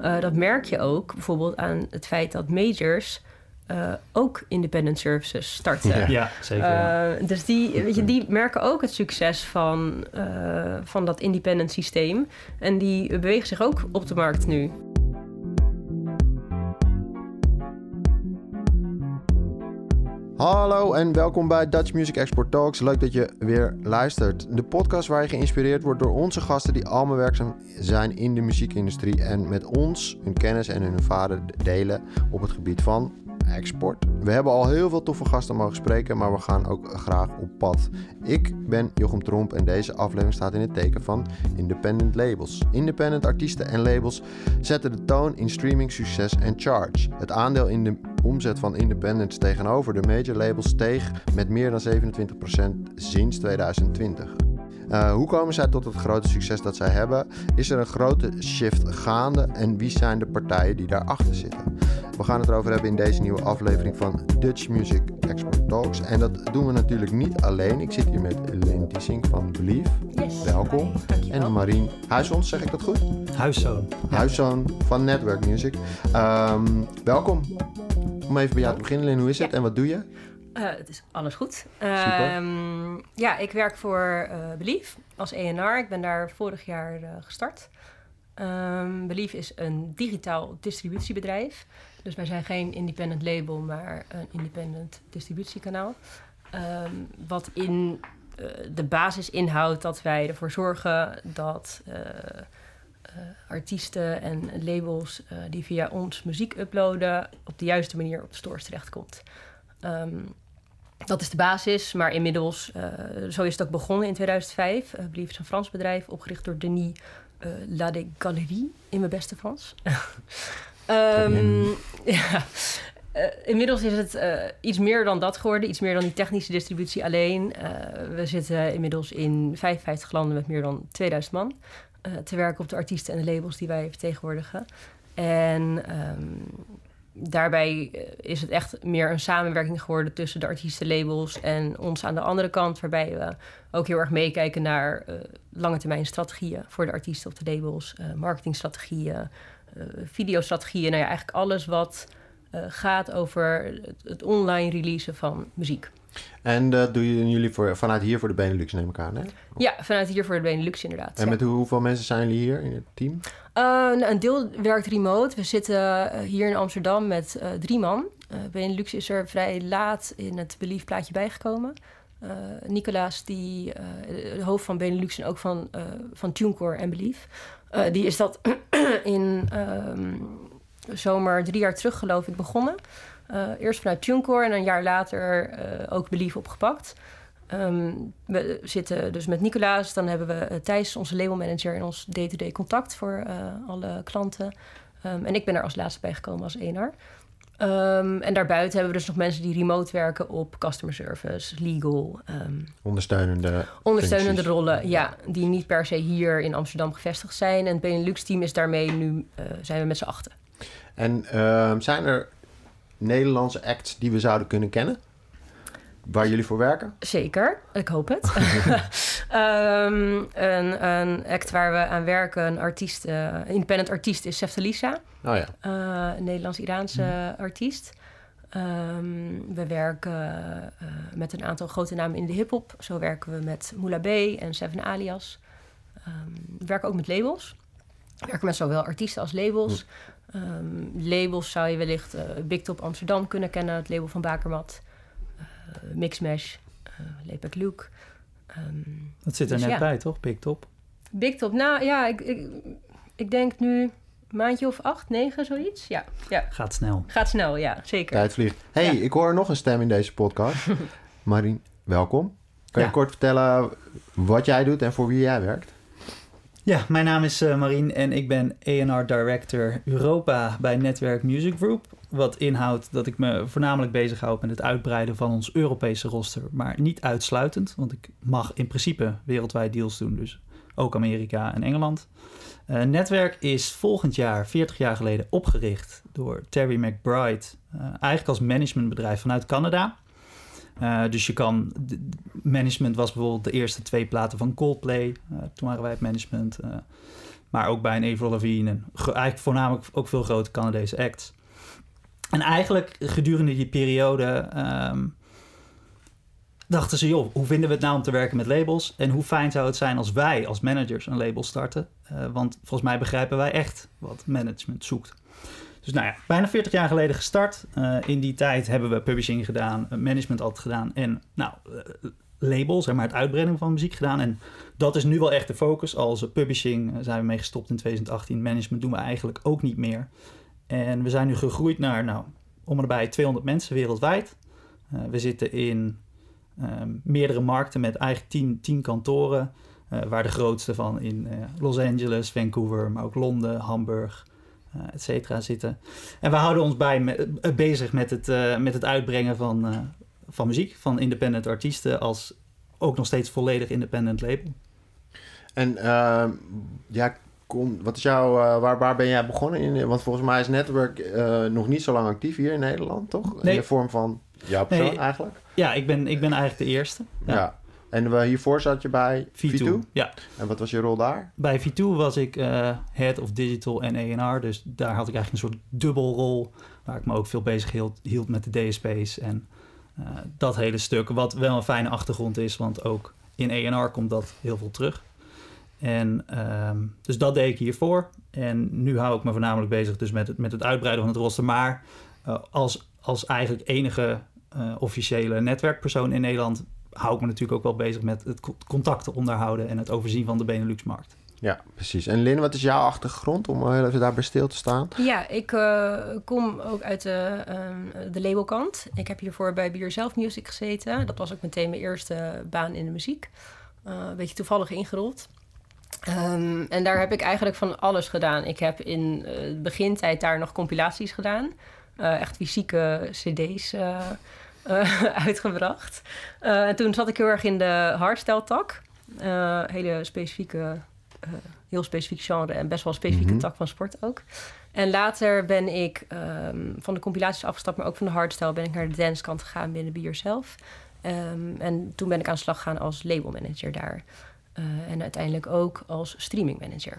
Uh, dat merk je ook bijvoorbeeld aan het feit dat majors uh, ook independent services starten. Ja, zeker. Uh, dus die, weet je, die merken ook het succes van, van dat independent systeem. En die bewegen zich ook op de markt nu. Hallo en welkom bij Dutch Music Export Talks. Leuk dat je weer luistert. De podcast waar je geïnspireerd wordt door onze gasten die allemaal werkzaam zijn in de muziekindustrie en met ons hun kennis en hun ervaring delen op het gebied van export. We hebben al heel veel toffe gasten mogen spreken, maar we gaan ook graag op pad. Ik ben Jochem Tromp en deze aflevering staat in het teken van independent labels. Independent artiesten en labels zetten de toon in streaming succes en charge. Het aandeel in de omzet van independents tegenover de major labels steeg met meer dan 27% sinds 2020. Uh, hoe komen zij tot het grote succes dat zij hebben? Is er een grote shift gaande en wie zijn de partijen die daarachter zitten? We gaan het erover hebben in deze nieuwe aflevering van Dutch Music Export Talks. En dat doen we natuurlijk niet alleen. Ik zit hier met Leen Tiesink van Believe. Yes. Welkom. En Marien Huiszoon, zeg ik dat goed? Huiszoon. Huiszoon van Network Music. Um, welkom. Om even bij jou te beginnen, Leen. Hoe is het en wat doe je? Uh, het is alles goed. Super. Um, ja, ik werk voor uh, Believe als ENR. Ik ben daar vorig jaar uh, gestart. Um, Believe is een digitaal distributiebedrijf. Dus wij zijn geen independent label, maar een independent distributiekanaal. Um, wat in de basis inhoudt dat wij ervoor zorgen dat artiesten en labels die via ons muziek uploaden... op de juiste manier op de stores terechtkomt. Um, dat is de basis, maar inmiddels, uh, zo is het ook begonnen in 2005. Uh, is een Frans bedrijf, opgericht door Denis uh, Lade Galerie, in mijn beste Frans. um, ja. inmiddels is het iets meer dan dat geworden, iets meer dan die technische distributie alleen. we zitten inmiddels in 55 landen met meer dan 2000 man te werken op de artiesten en de labels die wij vertegenwoordigen. En um, daarbij is het echt meer een samenwerking geworden tussen de artiestenlabels en ons aan de andere kant, waarbij we ook heel erg meekijken naar uh, lange termijn strategieën voor de artiesten of de labels, marketingstrategieën, videostrategieën, nou ja, eigenlijk alles wat gaat over het, het, online releasen van muziek. En dat doen jullie voor, vanuit hier voor de Benelux, neem ik aan, hè? Ja, vanuit hier voor de Benelux inderdaad. En met hoeveel mensen zijn jullie hier in het team? Uh, een deel werkt remote. We zitten hier in Amsterdam met uh, drie man. Uh, Benelux is er vrij laat in het Belief plaatje bijgekomen. Nicolaas, die, de hoofd van Benelux en ook van, van TuneCore en Belief... die is dat in um, zomer drie jaar terug, geloof ik, begonnen. Eerst vanuit TuneCore en een jaar later ook Belief opgepakt... Um, we zitten dus met Nicolaas. Dan hebben we uh, Thijs, onze labelmanager, in ons day-to-day contact voor alle klanten. Um, en ik ben er als laatste bij gekomen als ENR. Um, en daarbuiten hebben we dus nog mensen die remote werken op customer service, legal. ondersteunende ondersteunende functies. rollen, ja. Die niet per se hier in Amsterdam gevestigd zijn. En het Benelux-team is daarmee nu, uh, zijn we met z'n achten. En zijn er Nederlandse acts die we zouden kunnen kennen? Waar jullie voor werken? Zeker, ik hoop het. um, een, een, act waar we aan werken, een artiest, uh, independent artiest, is Seftalisa. Oh ja. Uh, een Nederlands-Iraanse mm. artiest. Um, we werken uh, met een aantal grote namen in de hip-hop. Zo werken we met Moula B en Seven Alias. Um, we werken ook met labels. We werken met zowel artiesten als labels. Um, labels zou je wellicht uh, Big Top Amsterdam kunnen kennen, het label van Bakermat. Uh, Mixmash, uh, Lepek Luke. Um, dat zit er dus net ja. bij, toch? Big Top? Big Top, nou ja, ik, ik, ik denk nu een maandje of acht, negen, zoiets. Ja, ja. Gaat snel. Gaat snel, ja, zeker. Tijd vliegt. hey, ja. ik hoor nog een stem in deze podcast. Marien, welkom. Kan je kort vertellen wat jij doet en voor wie jij werkt? Ja, mijn naam is uh, Marien en ik ben A&R Director Europa bij Netwerk Music Group. Wat inhoudt dat ik me voornamelijk bezighoud met het uitbreiden van ons Europese roster. Maar niet uitsluitend, want ik mag in principe wereldwijd deals doen. Dus ook Amerika en Engeland. Uh, Netwerk is volgend jaar, 40 jaar geleden, opgericht door Terry McBride. Uh, eigenlijk als managementbedrijf vanuit Canada. Uh, dus je kan. Management was bijvoorbeeld de eerste twee platen van Coldplay. Uh, toen waren wij het management. Uh, Maar ook bij een Avril Lavigne en ge- eigenlijk voornamelijk ook veel grote Canadese acts. En eigenlijk gedurende die periode ehm, dachten ze, joh, hoe vinden we het nou om te werken met labels? En hoe fijn zou het zijn als wij als managers een label starten? Eh, want volgens mij begrijpen wij echt wat management zoekt. Dus nou ja, bijna 40 jaar geleden gestart. Eh, in die tijd hebben we publishing gedaan, eh, management altijd gedaan en nou, eh, labels, zeg maar het uitbreiden van muziek gedaan. En dat is nu wel echt de focus. Als publishing zijn we mee gestopt in 2018. Management doen we eigenlijk ook niet meer. En we zijn nu gegroeid naar nou, om en nabij 200 mensen wereldwijd. We zitten in ehm, meerdere markten met eigenlijk 10, 10 kantoren. waar de grootste van in Los Angeles, Vancouver, maar ook Londen, Hamburg, et cetera zitten. En we houden ons bij me- eh, bezig met het, eh, met het uitbrengen van, eh, van muziek, van independent artiesten, als ook nog steeds volledig independent label. En ehm, ja, kom, wat is jouw, eh, waar, waar ben jij begonnen in? Want volgens mij is Network eh, nog niet zo lang actief hier in Nederland, toch? In de vorm van jouw persoon Nee. eigenlijk? Ja, ik ben, ik ben eigenlijk de eerste. Ja. En we, hiervoor zat je bij V2. V2? Ja. En wat was je rol daar? Bij V2 was ik eh, head of digital en A&R, dus daar had ik eigenlijk een soort dubbelrol, waar ik me ook veel bezig hield, hield met de DSP's en eh, dat hele stuk, wat wel een fijne achtergrond is, want ook in A&R komt dat heel veel terug. En ehm, dus dat deed ik hiervoor. En nu hou ik me voornamelijk bezig dus met het, met het uitbreiden van het roster. Maar eh, als, als eigenlijk enige eh, officiële netwerkpersoon in Nederland hou ik me natuurlijk ook wel bezig met het co- contacten onderhouden en het overzien van de Benelux-markt. Ja, precies. En Lin, wat is jouw achtergrond om heel even daarbij stil te staan? Ja, ik eh, kom ook uit de, ehm, de labelkant. Ik heb hiervoor bij Be Yourself Music gezeten. Dat was ook meteen mijn eerste baan in de muziek. Eh, een beetje toevallig ingerold. Ehm, en daar heb ik eigenlijk van alles gedaan. Ik heb in eh, de begintijd daar nog compilaties gedaan. Eh, echt fysieke cd's eh, uitgebracht. Eh, en toen zat ik heel erg in de hardstyle tak. Eh, hele specifieke, heel specifiek genre en best wel een specifieke Mhm. tak van sport ook. En later ben ik ehm, van de compilaties afgestapt, maar ook van de hardstyle ben ik naar de dancekant gegaan binnen Be Yourself. Ehm, en toen ben ik aan de slag gegaan als labelmanager daar. En uiteindelijk ook als streamingmanager.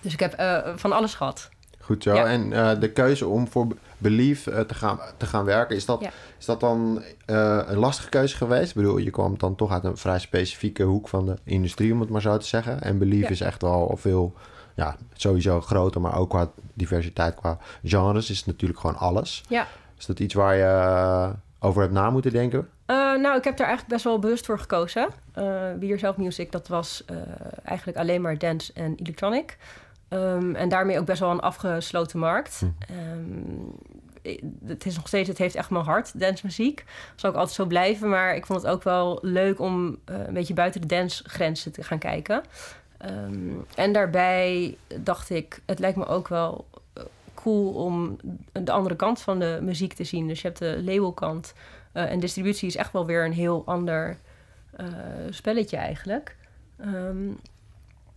Dus ik heb van alles gehad. Goed zo. Ja. En de keuze om voor Belief eh, te, gaan, te gaan werken, is dat, Ja. is dat dan eh, een lastige keuze geweest? Ik bedoel, je kwam dan toch uit een vrij specifieke hoek van de industrie, om het maar zo te zeggen. En Belief Ja. is echt wel veel, ja, sowieso groter, maar ook qua diversiteit, qua genres is het natuurlijk gewoon alles. Ja. Is dat iets waar je eh, over hebt na moeten denken? Nou, ik heb daar eigenlijk best wel bewust voor gekozen. Eh Be Yourself Music, dat was eigenlijk alleen maar dance en electronic. Ehm, en daarmee ook best wel een afgesloten markt. Hm. Ehm, het is nog steeds, het heeft echt mijn hart, dancemuziek. Dat zal ook altijd zo blijven, maar ik vond het ook wel leuk om eh, een beetje buiten de dancegrenzen te gaan kijken. Ehm, en daarbij dacht ik, het lijkt me ook wel eh, cool om de andere kant van de muziek te zien. Dus je hebt de labelkant. eh, en distributie is echt wel weer een heel ander spelletje eigenlijk. Ehm,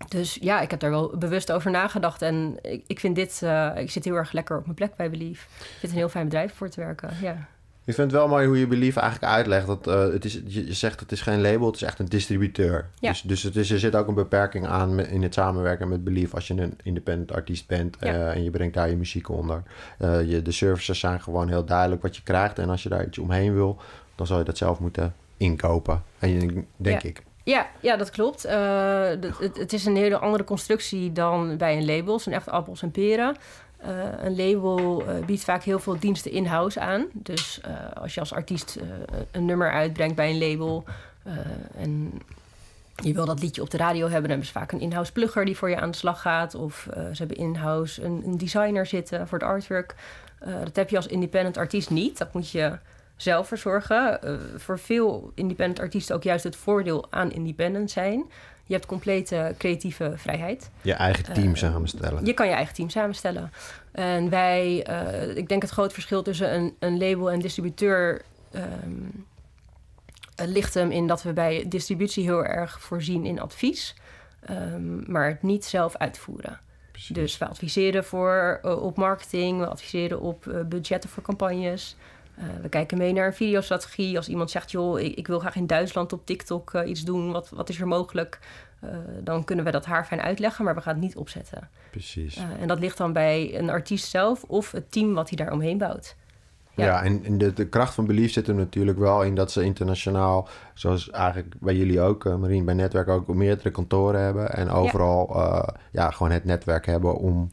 dus ja, ik heb daar wel bewust over nagedacht. En ik, ik vind dit... eh, ik zit heel erg lekker op mijn plek bij Belief. Ik vind het een heel fijn bedrijf voor te werken, ja. Ik vind het wel mooi hoe je Belief eigenlijk uitlegt. Dat, eh, het is, je, zegt het is geen label, het is echt een distributeur. Ja. Dus, dus het is, er zit ook een beperking aan in het samenwerken met Belief. Als je een independent artiest bent eh, en je brengt daar je muziek onder. Je, de services zijn gewoon heel duidelijk wat je krijgt. En als je daar iets omheen wil, dan zal je dat zelf moeten inkopen. En je, denk Ja. ik. Ja, ja dat klopt. Eh, het, het is een hele andere constructie dan bij een label. Het zijn echt appels en peren. Eh, een label eh, biedt vaak heel veel diensten in-house aan. Dus als je als artiest een nummer uitbrengt bij een label... en je wil dat liedje op de radio hebben... dan hebben ze vaak een in-house plugger die voor je aan de slag gaat. Of ze hebben in-house een, een designer zitten voor het artwork. Dat heb je als independent artiest niet. Dat moet je zelf verzorgen. Eh, voor veel independent artiesten ook juist het voordeel aan independent zijn. Je hebt complete creatieve vrijheid. Je eigen team Eh, samenstellen. Je kan je eigen team samenstellen. En wij, eh, ik denk het groot verschil tussen een, een label en distributeur ehm, eh, ligt hem in dat we bij distributie heel erg voorzien in advies, ehm, maar het niet zelf uitvoeren. Precies. Dus we adviseren voor, op marketing, we adviseren op budgetten voor campagnes. Uh, we kijken mee naar een videostrategie. Als iemand zegt, joh, ik, ik wil graag in Duitsland op TikTok uh, iets doen, wat, wat is er mogelijk? Uh, dan kunnen we dat haar fijn uitleggen, maar we gaan het niet opzetten. Precies. en dat ligt dan bij een artiest zelf of het team wat hij daar omheen bouwt. Ja, ja en, de, de, kracht van Belief zit er natuurlijk wel in dat ze internationaal, zoals eigenlijk bij jullie ook, Marien, bij Netwerk ook meerdere kantoren hebben. En overal ja. ja. gewoon het netwerk hebben om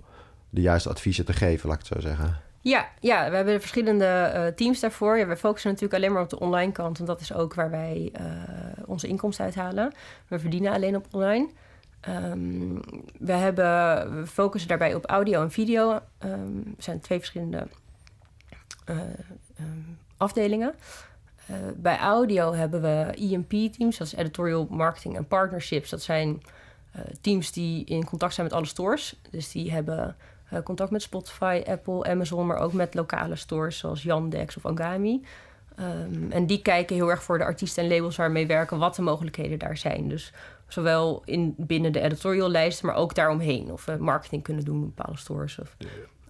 de juiste adviezen te geven, laat ik het zo zeggen. Ja, ja we hebben verschillende uh, teams daarvoor. Ja, we focussen natuurlijk alleen maar op de online kant, want dat is ook waar wij uh, onze inkomsten uithalen. We verdienen alleen op online. Um, we, hebben, we focussen daarbij op audio en video. Um, er zijn twee verschillende uh, um, afdelingen. bij audio hebben we EMP-teams, dat is editorial marketing en partnerships. Dat zijn teams die in contact zijn met alle stores. Dus die hebben contact met Spotify, Apple, Amazon, maar ook met lokale stores zoals Yandex of Angami. Um, en die kijken heel erg voor de artiesten en labels waarmee werken, wat de mogelijkheden daar zijn. Dus zowel in, binnen de editorial lijst, maar ook daaromheen. Of we marketing kunnen doen in bepaalde stores. Of,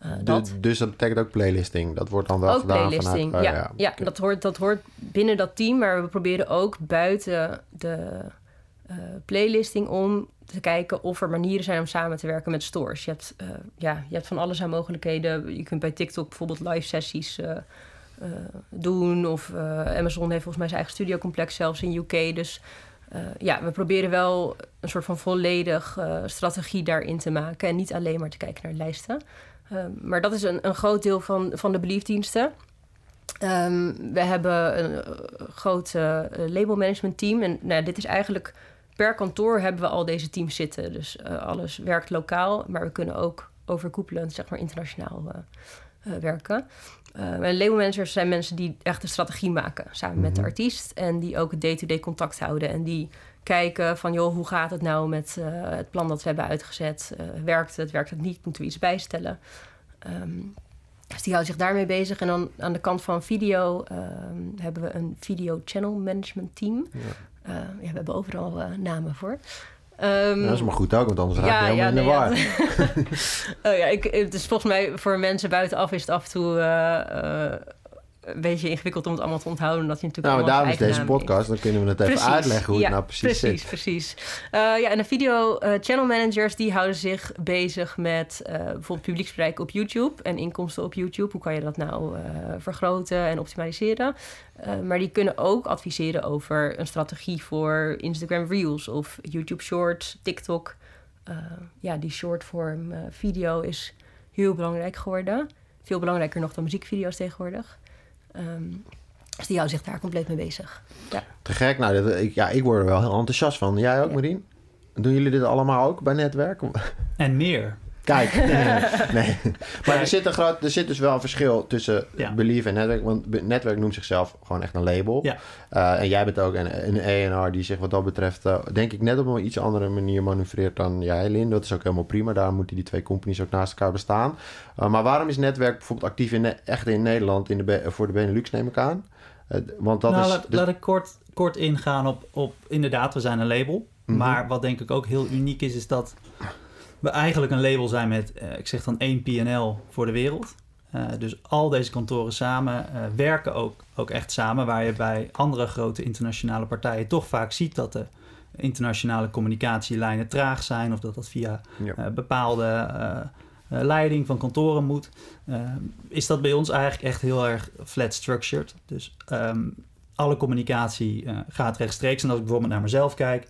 uh, dat. Dus dat betekent ook playlisting. Dat wordt dan wel ook gedaan playlisting, vanuit... ja. ja, ja dat, hoort, dat hoort binnen dat team. Maar we proberen ook buiten de uh, playlisting om te kijken of er manieren zijn om samen te werken met stores. Je hebt, uh, ja, je hebt van alles aan mogelijkheden. Je kunt bij TikTok bijvoorbeeld live sessies uh, doen. Of Amazon heeft volgens mij zijn eigen studiocomplex zelfs in UK. Dus ja, we proberen wel een soort van volledig strategie daarin te maken. En niet alleen maar te kijken naar lijsten. maar dat is een, een groot deel van, van de beliefdiensten. Um, we hebben een groot label management team. En nou, dit is eigenlijk per kantoor hebben we al deze teams zitten. Dus uh, alles werkt lokaal, maar we kunnen ook overkoepelend, zeg maar internationaal uh, uh, werken. en label managers zijn mensen die echt de strategie maken samen mm -hmm. met de artiest. En die ook het day-to-day -day contact houden. En die kijken van, joh, hoe gaat het nou met het plan dat we hebben uitgezet? werkt het, werkt het niet? Moeten we iets bijstellen? Um, dus die houdt zich daarmee bezig. En dan aan de kant van video um, hebben we een video channel management team. Ja. Uh, ja, we hebben overal uh, namen voor. Um, ja, dat is maar goed ook, want anders raak je ja, helemaal ja, in de nee, war. Ja. oh, ja, ik, het is volgens mij voor mensen buitenaf is het af en toe uh, een beetje ingewikkeld om het allemaal te onthouden. Omdat je natuurlijk nou, daarom is deze podcast. Dan kunnen we het even precies. uitleggen hoe ja, het nou precies, precies zit. Precies, uh, ja, en de video uh, channel managers die houden zich bezig met uh, bijvoorbeeld publieksbereik op YouTube en inkomsten op YouTube. Hoe kan je dat nou vergroten en optimaliseren? maar die kunnen ook adviseren over een strategie voor Instagram Reels of YouTube Shorts, TikTok. ja, die shortform video is heel belangrijk geworden. Veel belangrijker nog dan muziekvideo's tegenwoordig. Um, dus die houdt zich daar compleet mee bezig. Ja. Te gek. Nou, dat, ik, ja, ik word er wel heel enthousiast van. Jij ook, ja. Marien? Doen jullie dit allemaal ook bij netwerk? En meer. Kijk, nee. nee. Maar er zit, een groot, er zit dus wel een verschil tussen ja. Believe en Netwerk. Want Netwerk noemt zichzelf gewoon echt een label. Ja. Uh, en jij bent ook een, een ENR die zich wat dat betreft... Uh, denk ik net op een iets andere manier manoeuvreert dan jij, Lin. Dat is ook helemaal prima. Daar moeten die twee companies ook naast elkaar bestaan. Uh, maar waarom is Netwerk bijvoorbeeld actief in, echt in Nederland in de, voor de Benelux, neem ik aan? want dat nou, is, laat, dus... laat ik kort, kort ingaan op, op... Inderdaad, we zijn een label. Mm -hmm. Maar wat denk ik ook heel uniek is, is dat we eigenlijk een label zijn met, uh, ik zeg dan één PNL voor de wereld. Uh, dus al deze kantoren samen uh, werken ook, ook echt samen, waar je bij andere grote internationale partijen toch vaak ziet dat de internationale communicatielijnen traag zijn of dat dat via ja. bepaalde leiding van kantoren moet. is dat bij ons eigenlijk echt heel erg flat structured. Dus um, alle communicatie gaat rechtstreeks. En als ik bijvoorbeeld naar mezelf kijk,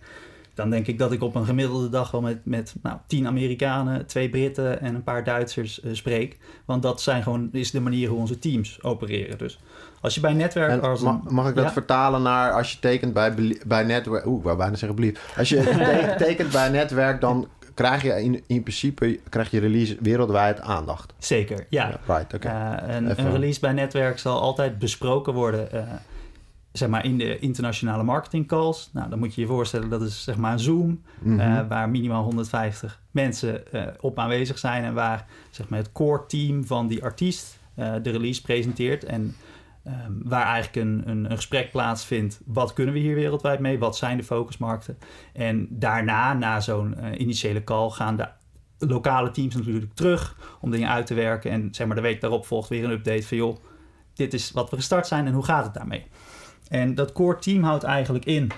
dan denk ik dat ik op een gemiddelde dag wel met, met nou, tien Amerikanen, twee Britten en een paar Duitsers uh, spreek. Want dat zijn gewoon, is de manier hoe onze teams opereren. Dus als je bij netwerk... En als mag, mag ik dat ja? vertalen naar als je tekent bij, bij netwerk... Oeh, ik wou bijna zeggen blief. Als je te, tekent bij netwerk, dan krijg je in, in principe krijg je release wereldwijd aandacht. Zeker, ja. ja right, okay. uh, een, een, release bij netwerk zal altijd besproken worden... Uh, zeg maar in de internationale marketing calls. Nou, dan moet je je voorstellen dat is zeg maar een Zoom, mm -hmm. uh, waar minimaal 150 mensen uh, op aanwezig zijn en waar zeg maar het core team van die artiest uh, de release presenteert en um, waar eigenlijk een, een, een, gesprek plaatsvindt. Wat kunnen we hier wereldwijd mee? Wat zijn de focusmarkten? En daarna, na zo'n initiële call, gaan de lokale teams natuurlijk terug om dingen uit te werken en zeg maar de week daarop volgt weer een update van joh dit is wat we gestart zijn en hoe gaat het daarmee. En dat core team houdt eigenlijk in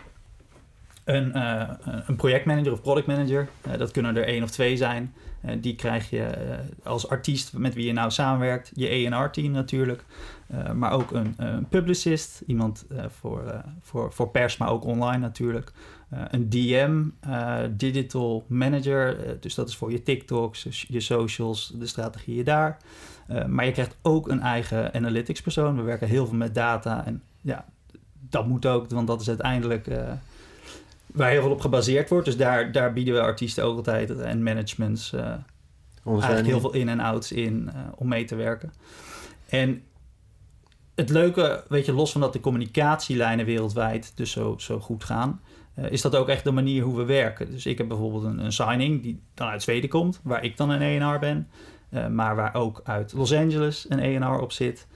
een, uh, een projectmanager of productmanager. Uh, dat kunnen er één of twee zijn. Die krijg je als artiest met wie je nou samenwerkt. Je A&R-team natuurlijk. maar ook een, publicist. Iemand voor, voor, voor pers, maar ook online natuurlijk. een DM, digital manager. dus dat is voor je TikToks, je socials, de strategieën daar. maar je krijgt ook een eigen analytics persoon. We werken heel veel met data. En ja, dat moet ook, want dat is uiteindelijk waar heel veel op gebaseerd wordt. Dus daar, daar bieden we artiesten ook altijd en managements uh, eigenlijk heel veel in- en outs in uh, om mee te werken. En het leuke, weet je, los van dat de communicatielijnen wereldwijd dus zo, zo goed gaan, uh, is dat ook echt de manier hoe we werken. Dus ik heb bijvoorbeeld een, een signing die dan uit Zweden komt, waar ik dan een ENR ben, maar waar ook uit Los Angeles een ENR op zit.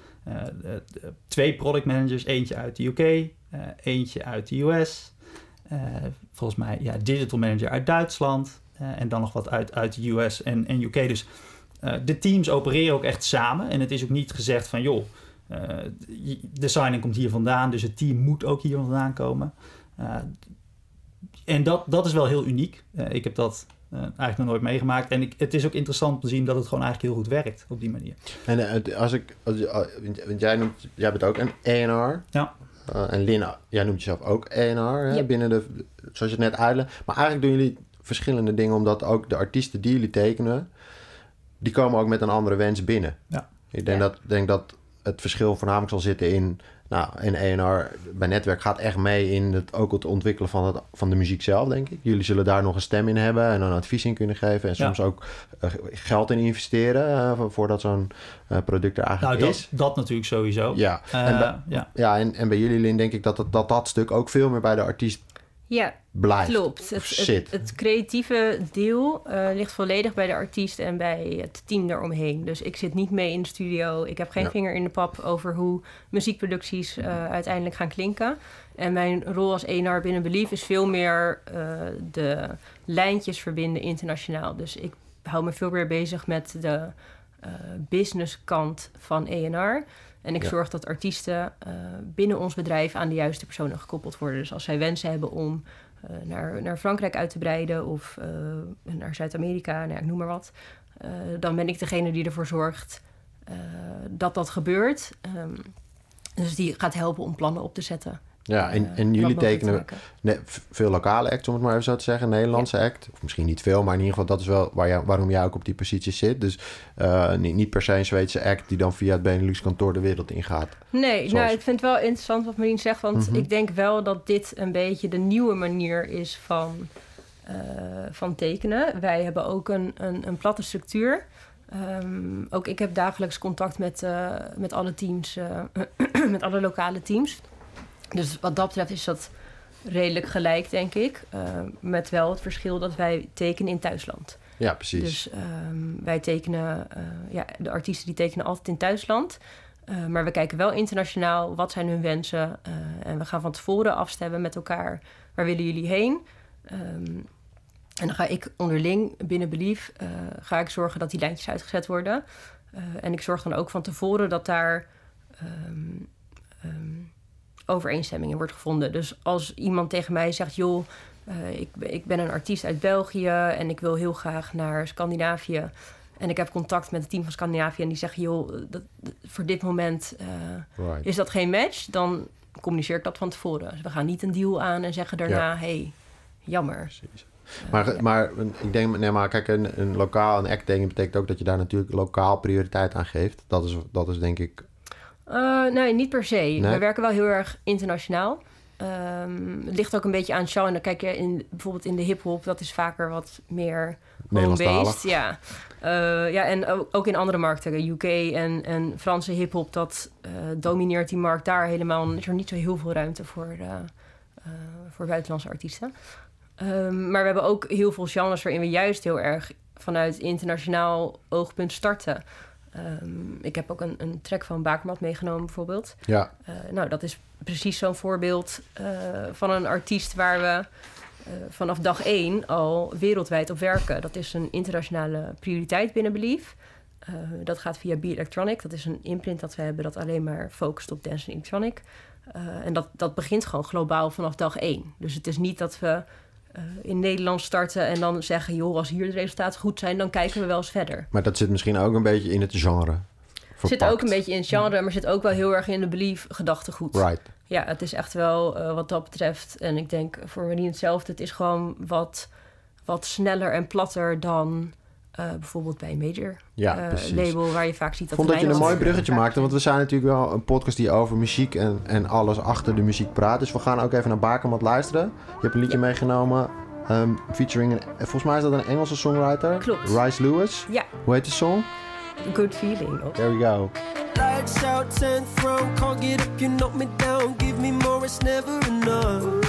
Twee product managers, eentje uit de UK, eentje uit de US. Volgens mij ja, digital manager uit Duitsland. En dan nog wat uit, uit de US en, en UK. Dus de teams opereren ook echt samen. En het is ook niet gezegd van joh, de signing komt hier vandaan. Dus het team moet ook hier vandaan komen. en dat, dat is wel heel uniek. ik heb dat eigenlijk nog nooit meegemaakt. En ik, het is ook interessant om te zien dat het gewoon eigenlijk heel goed werkt op die manier. En als ik, als, want jij, noemt, jij bent ook een ENR. Ja. Uh, en Lina, jij noemt jezelf ook ENR yep. binnen de, zoals je het net uitlegde. Maar eigenlijk doen jullie verschillende dingen, omdat ook de artiesten die jullie tekenen, die komen ook met een andere wens binnen. Ja. Ik denk, ja. dat, denk dat het verschil voornamelijk zal zitten in nou, en ENR bij Netwerk gaat echt mee in het, ook het ontwikkelen van, het, van de muziek zelf, denk ik. Jullie zullen daar nog een stem in hebben en een advies in kunnen geven. En soms ja. ook uh, geld in investeren uh, voordat zo'n uh, product er eigenlijk nou, dat, is. Dat natuurlijk sowieso. Ja, en bij, ja. ja en, en bij jullie, Lin, denk ik dat, dat dat, dat stuk ook veel meer bij de artiest ja, blijft. Klopt. Het, het, het, creatieve deel uh, ligt volledig bij de artiest en bij het team daaromheen. Dus ik zit niet mee in de studio. Ik heb geen ja. vinger in de pap over hoe muziekproducties uh, uiteindelijk gaan klinken. En mijn rol als ENR binnen Belief is veel meer uh, de lijntjes verbinden internationaal. Dus ik hou me veel meer bezig met de business kant van ENR. En ik ja. zorg dat artiesten uh, binnen ons bedrijf aan de juiste personen gekoppeld worden. Dus als zij wensen hebben om uh, naar, naar Frankrijk uit te breiden of uh, naar Zuid-Amerika, nou, noem maar wat. dan ben ik degene die ervoor zorgt dat dat gebeurt. Um, dus die gaat helpen om plannen op te zetten. Ja, en, en jullie tekenen ne, veel lokale acts, om het maar even zo te zeggen. Nederlandse ja. act. Of misschien niet veel, maar in ieder geval dat is wel waar waarom jij ook op die positie zit. Dus uh, niet, niet per se een Zweedse act die dan via het Benelux kantoor de wereld ingaat. Nee, Zoals... nou ik vind het wel interessant wat Marien zegt. Want mm-hmm. ik denk wel dat dit een beetje de nieuwe manier is van, uh, van tekenen. Wij hebben ook een, een, een platte structuur. Um, ook ik heb dagelijks contact met, uh, met alle teams, met alle lokale teams. Dus wat dat betreft is dat redelijk gelijk, denk ik. Uh, met wel het verschil dat wij tekenen in thuisland. Ja, precies. Dus um, wij tekenen, uh, ja, de artiesten die tekenen altijd in thuisland. Uh, maar we kijken wel internationaal, wat zijn hun wensen? en we gaan van tevoren afstemmen met elkaar, waar willen jullie heen? Um, en dan ga ik onderling binnen Belief, ga ik zorgen dat die lijntjes uitgezet worden. en ik zorg dan ook van tevoren dat daar... Um, overeenstemming in wordt gevonden. Dus als iemand tegen mij zegt: joh, uh, ik, ik ben een artiest uit België en ik wil heel graag naar Scandinavië. En ik heb contact met het team van Scandinavië en die zeggen: joh, dat, dat, voor dit moment uh, right. is dat geen match. Dan communiceer ik dat van tevoren. Dus we gaan niet een deal aan en zeggen daarna: ja. hey, jammer. Precies. Maar, uh, ja. maar ik denk, nee, maar kijk, een, een lokaal, een act betekent ook dat je daar natuurlijk lokaal prioriteit aan geeft. Dat is, dat is denk ik Uh, nee, niet per se. Nee? We werken wel heel erg internationaal. Um, het ligt ook een beetje aan show. En dan kijk je in, bijvoorbeeld in de hip-hop, dat is vaker wat meer home-based. Ja. Uh, ja, en ook in andere markten, UK en, en Franse hip-hop, dat uh, domineert die markt daar helemaal. Is er niet zo heel veel ruimte voor, voor buitenlandse artiesten. Um, maar we hebben ook heel veel genres waarin we juist heel erg vanuit internationaal oogpunt starten. Um, ik heb ook een, een track van Bakermat meegenomen, bijvoorbeeld. Ja. Uh, nou, dat is precies zo'n voorbeeld uh, van een artiest waar we uh, vanaf dag één al wereldwijd op werken. Dat is een internationale prioriteit binnen Belief. Dat gaat via B-Electronic. Dat is een imprint dat we hebben dat alleen maar focust op dance en electronic. En dat, dat begint gewoon globaal vanaf dag één. Dus het is niet dat we in Nederland starten en dan zeggen... joh, als hier de resultaten goed zijn, dan kijken we wel eens verder. Maar dat zit misschien ook een beetje in het genre Verpakt. Zit ook een beetje in het genre, maar zit ook wel heel erg in de belief gedachtegoed. Right. Ja, het is echt wel uh, wat dat betreft. En ik denk voor Marine hetzelfde. Het is gewoon wat, wat sneller en platter dan uh, bijvoorbeeld bij een major ja, uh, label waar je vaak ziet dat Vond dat je een mooi bruggetje maakte, want we zijn natuurlijk wel een podcast die over muziek en, en alles achter de muziek praat. Dus we gaan ook even naar Bakermat luisteren. Je hebt een liedje ja. meegenomen um, featuring een, volgens mij is dat een Engelse songwriter. Klopt. Rice Lewis. Ja. Hoe heet de song? Good feeling. Ook. There we go. Lights out, throne, can't get up, you knock me down, give me more, it's never enough.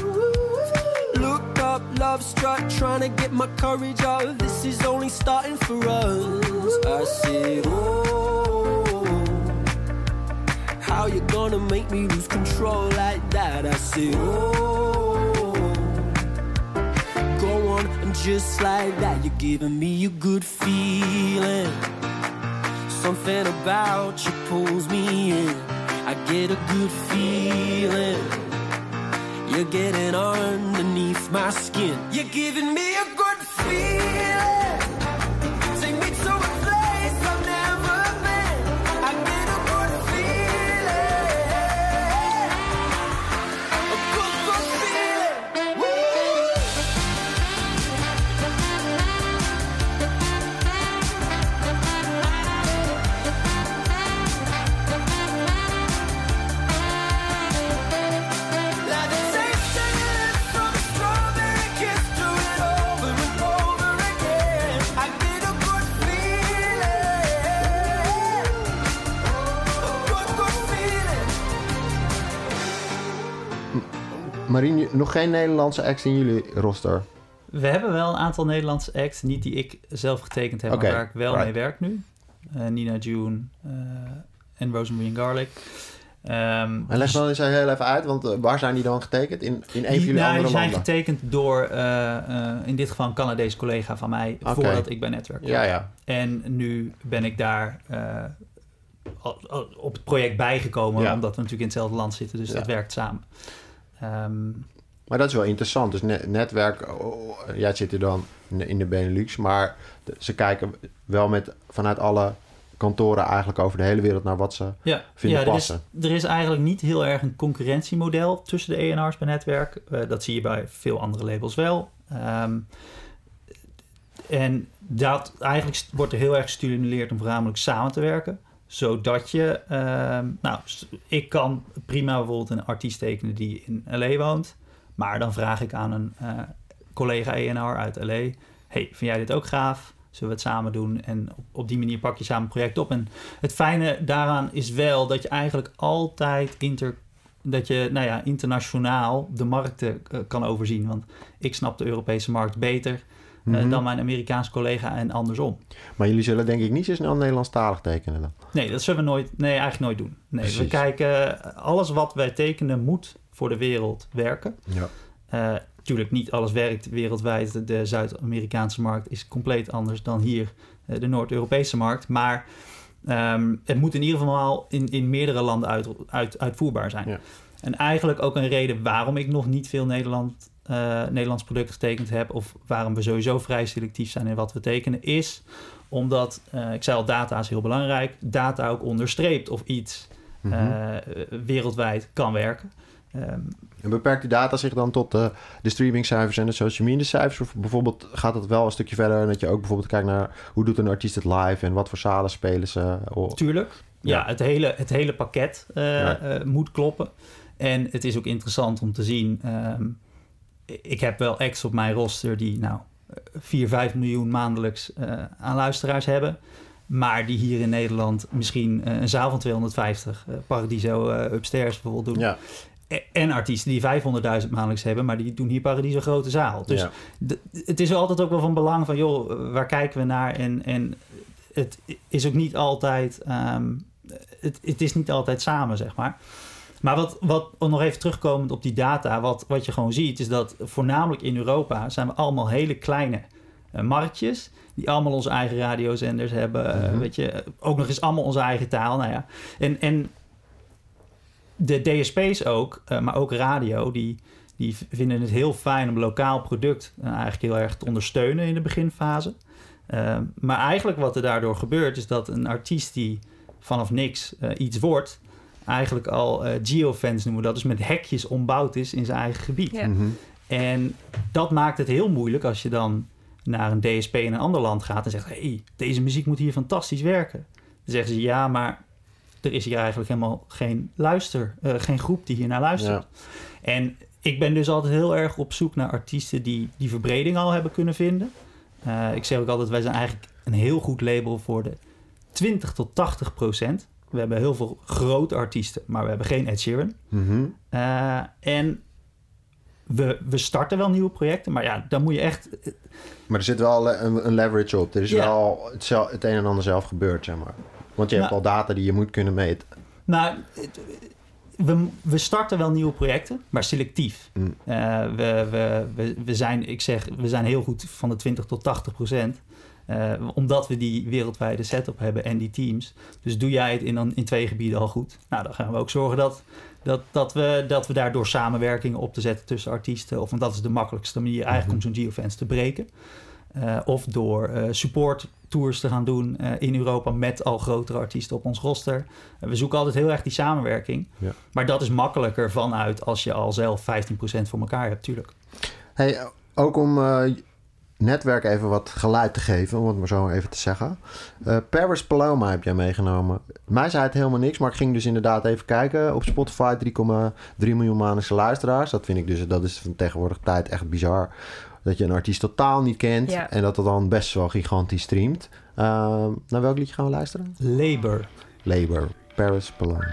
Love struck, trying to get my courage up. This is only starting for us. I said, oh, how you gonna make me lose control like that? I said, oh, go on, and just like that, you're giving me a good feeling. Something about you pulls me in. I get a good feeling. You're getting underneath my skin. You're giving me a good feeling. Marien, nog geen Nederlandse acts in jullie roster? We hebben wel een aantal Nederlandse acts, niet die ik zelf getekend heb, maar waar ik wel right. mee werk nu. Eh, Nina June eh, en Rosemary and Garlic. Ehm, En leg dus- dan eens heel even uit, want eh, waar zijn die dan getekend? In, in een van jullie nou, andere die zijn landen? getekend door in dit geval een Canadese collega van mij, voordat ik bij Netwerk kwam. Ja, ja. En nu ben ik daar op het project bijgekomen, Ja. omdat we natuurlijk in hetzelfde land zitten, dus dat werkt samen. Ehm, Maar dat is wel interessant. Dus net, netwerk, oh, oh, jij zit er dan in- de Benelux, maar ze kijken wel met, vanuit alle kantoren eigenlijk over de hele wereld naar wat ze Ja, vinden ja er, is, passen. er is eigenlijk niet heel erg een concurrentiemodel tussen de ENR's bij netwerk. Eh, dat zie je bij veel andere labels wel. Ehm, en dat eigenlijk wordt er heel erg gestimuleerd om voornamelijk samen te werken. Zodat je, ehm, nou, ik kan prima bijvoorbeeld een artiest tekenen die in LA woont. Maar dan vraag ik aan een eh, collega ENR uit LA: Hey, vind jij dit ook gaaf? Zullen we het samen doen? En op, op die manier pak je samen een project op. En het fijne daaraan is wel dat je eigenlijk altijd inter, dat je, nou ja, internationaal de markten eh, kan overzien. Want ik snap de Europese markt beter eh, Mhm. dan mijn Amerikaanse collega en andersom. Maar jullie zullen denk ik niet zo snel Nederlandstalig tekenen dan. Nee, dat zullen we nooit, nee, eigenlijk nooit doen. Nee, we kijken, alles wat wij tekenen moet voor de wereld werken. Ja. Eh, Tuurlijk, niet alles werkt wereldwijd. De Zuid-Amerikaanse markt is compleet anders dan hier eh, de Noord-Europese markt. Maar ehm, het moet in ieder geval in, in meerdere landen uit, uit, uitvoerbaar zijn. Ja. En eigenlijk ook een reden waarom ik nog niet veel Nederland, eh, Nederlands producten getekend heb... of waarom we sowieso vrij selectief zijn in wat we tekenen... is omdat, eh, ik zei al, data is heel belangrijk. Data ook onderstreept of iets Mhm. eh, wereldwijd kan werken. Ehm, En beperkt die data zich dan tot eh, de streamingcijfers en de social media cijfers? Of bijvoorbeeld gaat het wel een stukje verder... dat je ook bijvoorbeeld kijkt naar hoe doet een artiest het live... en wat voor zalen spelen ze? Oh, Tuurlijk. Ja, Ja. Het, hele, het hele pakket eh, Ja. eh, moet kloppen. En het is ook interessant om te zien. ehm, ik heb wel acts op mijn roster die nou 4, 5 miljoen maandelijks eh, aan luisteraars hebben. Maar die hier in Nederland misschien eh, een zaal van 250, eh, Paradiso Upstairs bijvoorbeeld doen. ja, E- En artiesten die 500.000 maandelijks hebben, maar die doen hier Paradiso grote zaal. Dus ja. het is altijd ook wel van belang van, joh, waar kijken we naar? En, en het is ook niet altijd, ehm, het, het is niet altijd samen, zeg maar. Maar wat, wat nog even terugkomend op die data, wat, wat je gewoon ziet, is dat voornamelijk in Europa zijn we allemaal hele kleine eh, marktjes. Die allemaal onze eigen radiozenders hebben. eh, Mhm. weet je, ook nog eens allemaal onze eigen taal. Nou ja. En, en de DSP's ook, eh, maar ook radio, die, die vinden het heel fijn om lokaal product eigenlijk heel erg te ondersteunen in de beginfase. Maar eigenlijk wat er daardoor gebeurt, is dat een artiest die vanaf niks iets wordt, eigenlijk al eh geofence noemen we dat, dus met hekjes ombouwd is in zijn eigen gebied. Ja. Mhm. En dat maakt het heel moeilijk als je dan naar een DSP in een ander land gaat en zegt: hey, deze muziek moet hier fantastisch werken. Dan zeggen ze ja, maar er is hier eigenlijk helemaal geen luister, eh, geen groep die hier naar luistert. En ik ben dus altijd heel erg op zoek naar artiesten die die verbreding al hebben kunnen vinden. Eh, ik zeg ook altijd: wij zijn eigenlijk een heel goed label voor de 20 tot 80 procent. We hebben heel veel grote artiesten, maar we hebben geen Ed Sheeran. Mhm. Eh, en we, we starten wel nieuwe projecten, maar ja, dan moet je echt. Maar er zit wel een, een leverage op. Er is Ja. wel het, een en ander zelf gebeurd, zeg maar. Want je hebt Nou. al data die je moet kunnen meten. Nou, we, we starten wel nieuwe projecten, maar selectief. Mm. Eh, we, we, we, we zijn, ik zeg, we zijn heel goed van de 20 tot 80 procent. Eh, omdat we die wereldwijde setup hebben en die teams. Dus doe jij het in, dan, in twee gebieden al goed. Nou, dan gaan we ook zorgen dat, dat, dat, we, dat we daardoor samenwerkingen op te zetten tussen artiesten. Of want dat is de makkelijkste manier eigenlijk om zo'n geofence te breken. Eh, of door eh, support tours te gaan doen eh, in Europa met al grotere artiesten op ons roster. We zoeken altijd heel erg die samenwerking. Ja. Maar dat is makkelijker vanuit als je al zelf 15% voor elkaar hebt, tuurlijk. Hey, ook om eh, netwerk even wat geluid te geven, om het maar zo even te zeggen. Eh, Paris Paloma heb jij meegenomen. Mij zei het helemaal niks, maar ik ging dus inderdaad even kijken. Op Spotify 3,3 miljoen maandelijkse luisteraars. Dat vind ik dus, dat is van tegenwoordig tijd echt bizar. Dat je een artiest totaal niet kent Ja. en dat het dan best wel gigantisch streamt. Eh, naar welk liedje gaan we luisteren? Labor. Labor, Paris Paloma.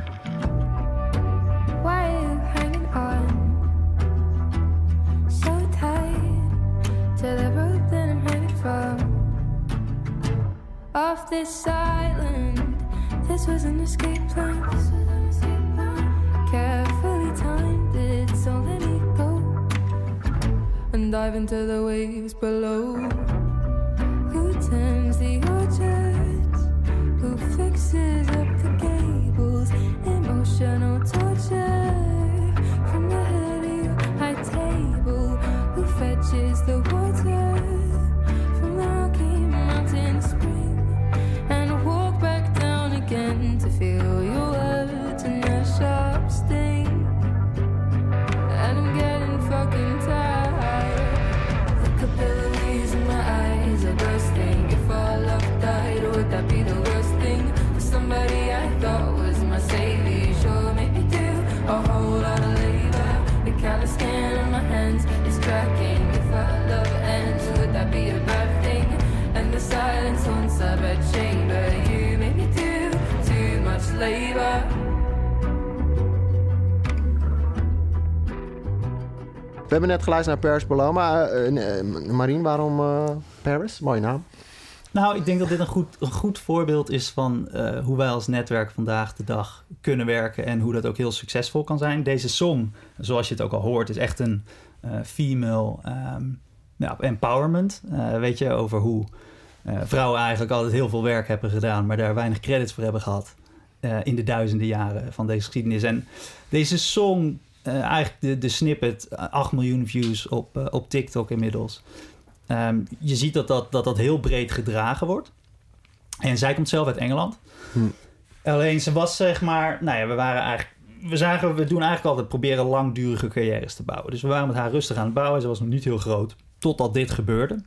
Off this island, this was an escape plan. This was an escape plan. Carefully timed it, so let me go and dive into the waves below. Who turns the orchards? Who fixes up the gables? Emotional torture from the heady high table. Who fetches the water feel you. Hebben net geluisterd naar Paris Paloma. Eh, eh, Marien, waarom eh, Paris? Mooie naam. Nou, ik denk dat dit een goed, een goed voorbeeld is van eh, hoe wij als netwerk vandaag de dag kunnen werken en hoe dat ook heel succesvol kan zijn. Deze song, zoals je het ook al hoort, is echt een eh, female ehm, ja, empowerment. Eh, weet je, over hoe eh, vrouwen eigenlijk altijd heel veel werk hebben gedaan, maar daar weinig credits voor hebben gehad eh, in de duizenden jaren van deze geschiedenis. En deze song, eh, eigenlijk de, de snippet, eh, 8 miljoen views op, eh, op TikTok inmiddels. Ehm, je ziet dat dat, dat dat heel breed gedragen wordt. En zij komt zelf uit Engeland. Hm. Alleen ze was zeg maar... Nou ja, we waren eigenlijk... We zagen, we doen eigenlijk altijd proberen langdurige carrières te bouwen. Dus we waren met haar rustig aan het bouwen. Ze was nog niet heel groot. Totdat dit gebeurde.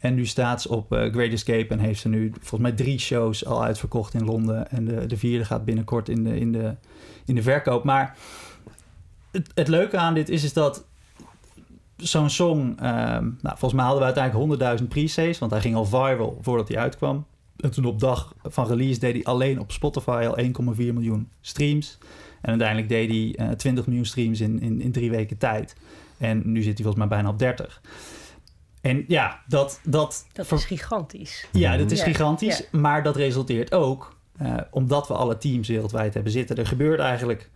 En nu staat ze op eh, Great Escape en heeft ze nu volgens mij drie shows al uitverkocht in Londen. En de, de vierde gaat binnenkort in de, in de, in de verkoop. Maar het, het leuke aan dit is, is dat zo'n song... ehm, nou, volgens mij hadden we uiteindelijk 100.000 pre-saves, want hij ging al viral voordat hij uitkwam. En toen op dag van release deed hij alleen op Spotify al 1,4 miljoen streams. En uiteindelijk deed hij eh, 20 miljoen streams in, in, in drie weken tijd. En nu zit hij volgens mij bijna op 30. En ja, dat... Dat, Dat is gigantisch. ja, dat is Ja, gigantisch. ja. Maar dat resulteert ook, eh, omdat we alle teams wereldwijd hebben zitten. Er gebeurt eigenlijk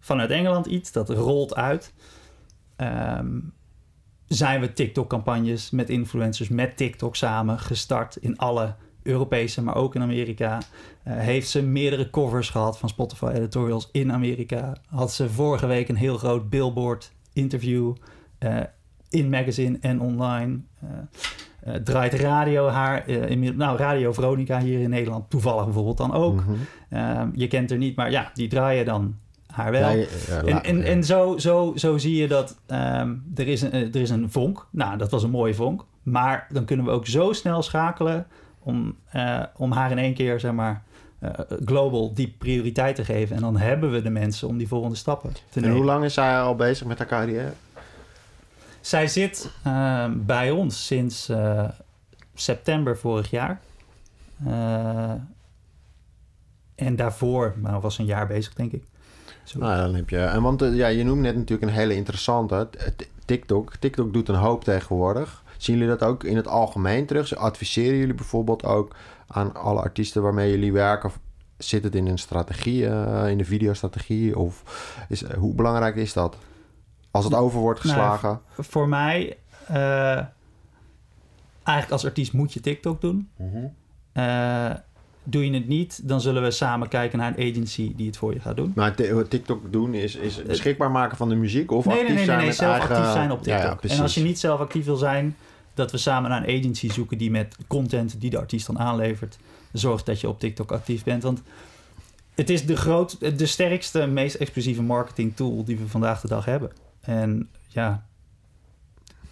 vanuit Engeland iets, dat rolt uit. Ehm, zijn we TikTok-campagnes met influencers, met TikTok samen gestart in alle Europese, maar ook in Amerika. Eh, heeft ze meerdere covers gehad van Spotify editorials in Amerika. Had ze vorige week een heel groot billboard interview eh, in magazine en online. Eh, draait radio haar, inmiddels- nou Radio Veronica hier in Nederland toevallig bijvoorbeeld dan ook. Mhm. Eh, je kent er niet, maar ja, die draaien dan haar wel. Ja, En, en, ja. en zo, zo, zo zie je dat ehm, er, is een, eh, er is een vonk. Nou, dat was een mooie vonk. Maar dan kunnen we ook zo snel schakelen om, eh, om haar in één keer, zeg maar, eh, global die prioriteit te geven. En dan hebben we de mensen om die volgende stappen te En nemen. hoe lang is zij al bezig met haar carrière? Zij zit ehm, bij ons sinds eh, september vorig jaar. Eh, en daarvoor, nou, was een jaar bezig, denk ik. Zo. Nou, dan heb je... En want eh, ja, je noemt net natuurlijk een hele interessante. t- TikTok. TikTok doet een hoop tegenwoordig. Zien jullie dat ook in het algemeen terug? Adviseren jullie bijvoorbeeld ook aan alle artiesten waarmee jullie werken? Zit het in een strategie, eh, in de videostrategie? Of is, eh, hoe belangrijk is dat? Als het over wordt Nou, geslagen? voor mij, eh, eigenlijk als artiest moet je TikTok doen. Eh, doe je het niet, dan zullen we samen kijken naar een agency die het voor je gaat doen. Maar TikTok doen is, is beschikbaar maken van de muziek of nee, nee, actief nee, nee, zijn nee, met zelf eigen... actief zijn op TikTok. ja, en als je niet zelf actief wil zijn, dat we samen naar een agency zoeken die met content die de artiest dan aanlevert, zorgt dat je op TikTok actief bent. Want het is de, groot, de sterkste, meest explosieve marketing tool die we vandaag de dag hebben. En ja,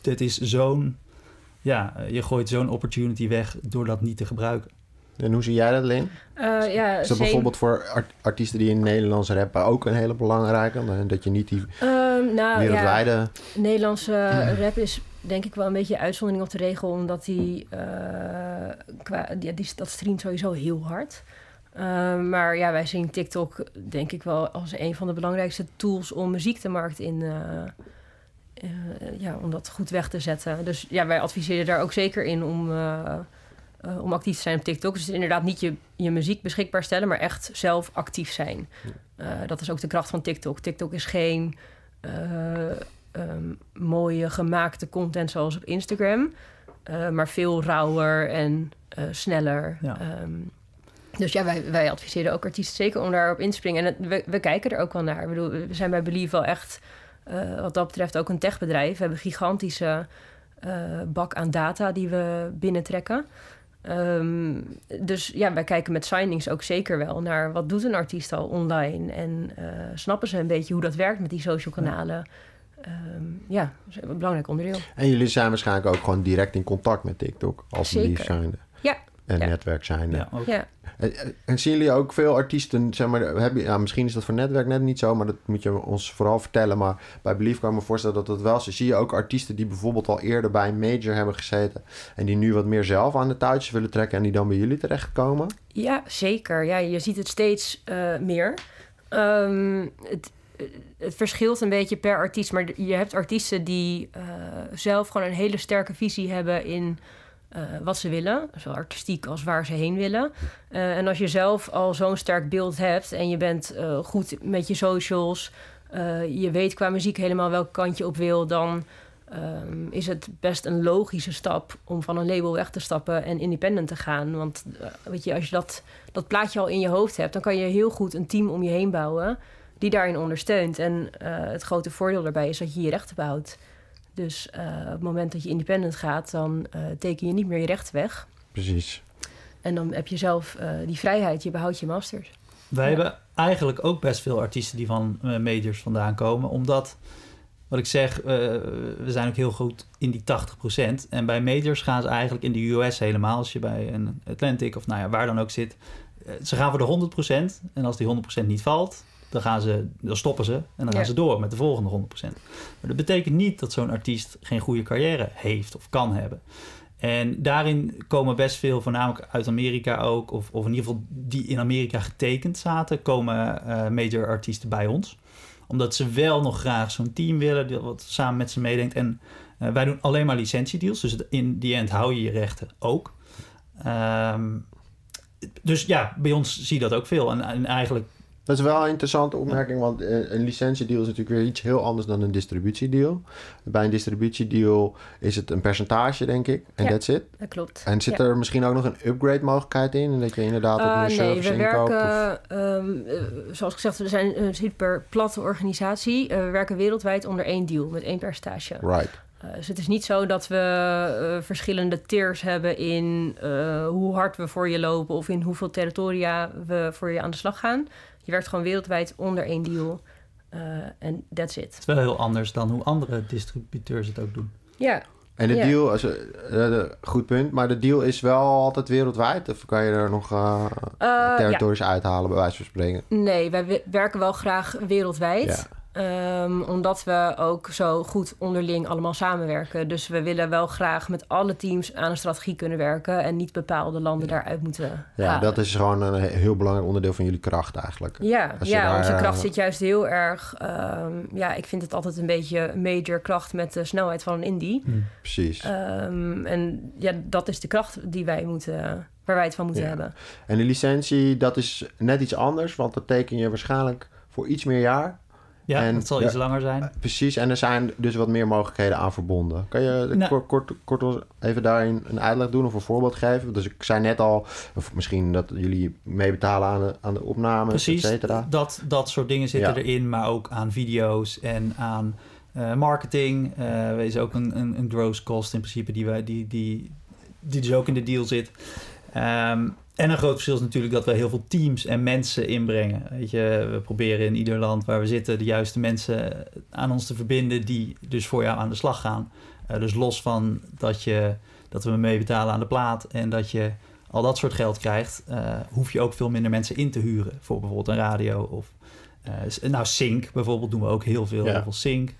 dit is zo'n, ja, je gooit zo'n opportunity weg door dat niet te gebruiken. En hoe zie jij dat, Lin? Eh, ja, Is dat bijvoorbeeld voor art- artiesten die in Nederlands rappen ook een hele belangrijke? Dat je niet die Ehm, nou, ja, wereldwijde... Nederlandse rap is denk ik wel een beetje uitzondering op de regel, omdat die, eh, qua, die, die, dat streamt sowieso heel hard. Ehm, maar ja, wij zien TikTok denk ik wel als een van de belangrijkste tools om muziek de markt in, eh, ja, om dat goed weg te zetten. Dus ja, wij adviseren daar ook zeker in om, eh, om actief te zijn op TikTok. Dus inderdaad niet je, je muziek beschikbaar stellen, maar echt zelf actief zijn. Eh, dat is ook de kracht van TikTok. TikTok is geen eh, ehm, mooie gemaakte content zoals op Instagram, maar veel rauwer en sneller. Ja. Ehm, dus ja, wij, wij adviseren ook artiesten zeker om daarop in te springen. En het- we, we kijken er ook wel naar. Ik bedoel, we zijn bij Believe wel echt, wat dat betreft, ook een techbedrijf. We hebben een gigantische bak aan data die we binnentrekken. Ehm, dus ja, wij kijken met signings ook zeker wel naar wat doet een artiest al online. En eh, snappen ze een beetje hoe dat werkt met die social kanalen. Ehm, ja, dat is een belangrijk onderdeel. En jullie zijn waarschijnlijk ook gewoon direct in contact met TikTok als Zeker. lief zijnde. Ja. En Ja. netwerk zijnde. Ja, ook. Ja. En, en zien jullie ook veel artiesten, zeg maar, hebben, ja, misschien is dat voor netwerk net niet zo, maar dat moet je ons vooral vertellen. Maar bij Belief kan ik me voorstellen dat dat wel is. Zie je ook artiesten die bijvoorbeeld al eerder bij een major hebben gezeten en die nu wat meer zelf aan de touwtjes willen trekken en die dan bij jullie terechtkomen? Ja, zeker. Ja, je ziet het steeds eh, meer. Ehm, het, eh, het verschilt een beetje per artiest, maar je hebt artiesten die eh, zelf gewoon een hele sterke visie hebben in eh, wat ze willen, zowel artistiek als waar ze heen willen. Eh, en als je zelf al zo'n sterk beeld hebt en je bent eh, goed met je socials, je weet qua muziek helemaal welk kant je op wil, dan ehm, is het best een logische stap om van een label weg te stappen en independent te gaan. Want weet je, als je dat, dat plaatje al in je hoofd hebt, dan kan je heel goed een team om je heen bouwen die daarin ondersteunt. En het grote voordeel daarbij is dat je je rechten behoudt. Dus eh, op het moment dat je independent gaat, dan eh, teken je niet meer je rechten weg. Precies. En dan heb je zelf eh, die vrijheid, je behoudt je masters. Wij Ja. hebben eigenlijk ook best veel artiesten die van majors vandaan komen. Omdat, wat ik zeg, eh, we zijn ook heel goed in die 80%. En bij majors gaan ze eigenlijk in de US helemaal. Als je bij een Atlantic of nou ja, waar dan ook zit. ze gaan voor de 100%. En als die 100% niet valt, dan, gaan ze, dan stoppen ze. En dan gaan ze door met de volgende 100%. Maar dat betekent niet dat zo'n artiest geen goede carrière heeft of kan hebben. En daarin komen best veel, voornamelijk uit Amerika ook, of, of in ieder geval die in Amerika getekend zaten, komen eh, major artiesten bij ons. Omdat ze wel nog graag zo'n team willen, wat samen met ze meedenkt. En eh, wij doen alleen maar licentiedeals, dus in die end hou je je rechten ook. Ehm, dus ja, bij ons zie je dat ook veel. En, en eigenlijk Dat is wel een interessante opmerking, want eh, een licentiedeal is natuurlijk weer iets heel anders dan een distributiedeal. Bij een distributiedeal is het een percentage, denk ik, en Ja. that's it. Dat klopt. En zit Ja. er misschien ook nog een upgrade mogelijkheid in? Dat je inderdaad ook Eh, meer nee, service we inkoopt? werken, ehm, eh, zoals gezegd, we zijn een super platte organisatie. Eh, we werken wereldwijd onder één deal met één percentage. Right. Eh, dus het is niet zo dat we eh, verschillende tiers hebben in eh, hoe hard we voor je lopen of in hoeveel territoria we voor je aan de slag gaan. Je werkt gewoon wereldwijd onder één deal. Eh, En that's it. Het is wel heel anders dan hoe andere distributeurs het ook doen. Ja, En de Ja. deal, is, eh, eh, goed punt, maar de deal is wel altijd wereldwijd? Of kan je er nog eh Eh, territories uithalen, bij wijze van spreken? nee, wij we- werken wel graag wereldwijd. Ja. Ehm, omdat we ook zo goed onderling allemaal samenwerken. Dus we willen wel graag met alle teams aan een strategie kunnen werken... en niet bepaalde landen daaruit moeten Ja, halen. dat is gewoon een heel belangrijk onderdeel van jullie kracht eigenlijk. Ja, daar, onze kracht eh, zit juist heel erg... ehm, ja, ik vind het altijd een beetje een major kracht met de snelheid van een indie. Precies. Ehm, en ja, dat is de kracht die wij moeten, waar wij het van moeten Ja. hebben. En de licentie, dat is net iets anders, want dat teken je waarschijnlijk voor iets meer jaar. Ja, En- het zal iets langer zijn. Precies, en er zijn dus wat meer mogelijkheden aan verbonden. Kan je Nou. kort, kort, kort even daarin een uitleg doen of een voorbeeld geven? Dus ik zei net al, of misschien dat jullie meebetalen aan de, aan de opnames, Precies, et cetera. dat, dat soort dingen zitten Ja. erin, maar ook aan video's en aan eh, marketing. Eh er is ook een, een, een gross cost in principe die, wij, die, die, die dus ook in de deal zit. Ehm, en een groot verschil is natuurlijk dat we heel veel teams en mensen inbrengen. Weet je, we proberen in ieder land waar we zitten de juiste mensen aan ons te verbinden die dus voor jou aan de slag gaan. Eh, dus los van dat, je, dat we mee betalen aan de plaat en dat je al dat soort geld krijgt, eh, hoef je ook veel minder mensen in te huren voor bijvoorbeeld een radio of s- nou sync bijvoorbeeld doen we ook heel veel, Ja. heel veel sync.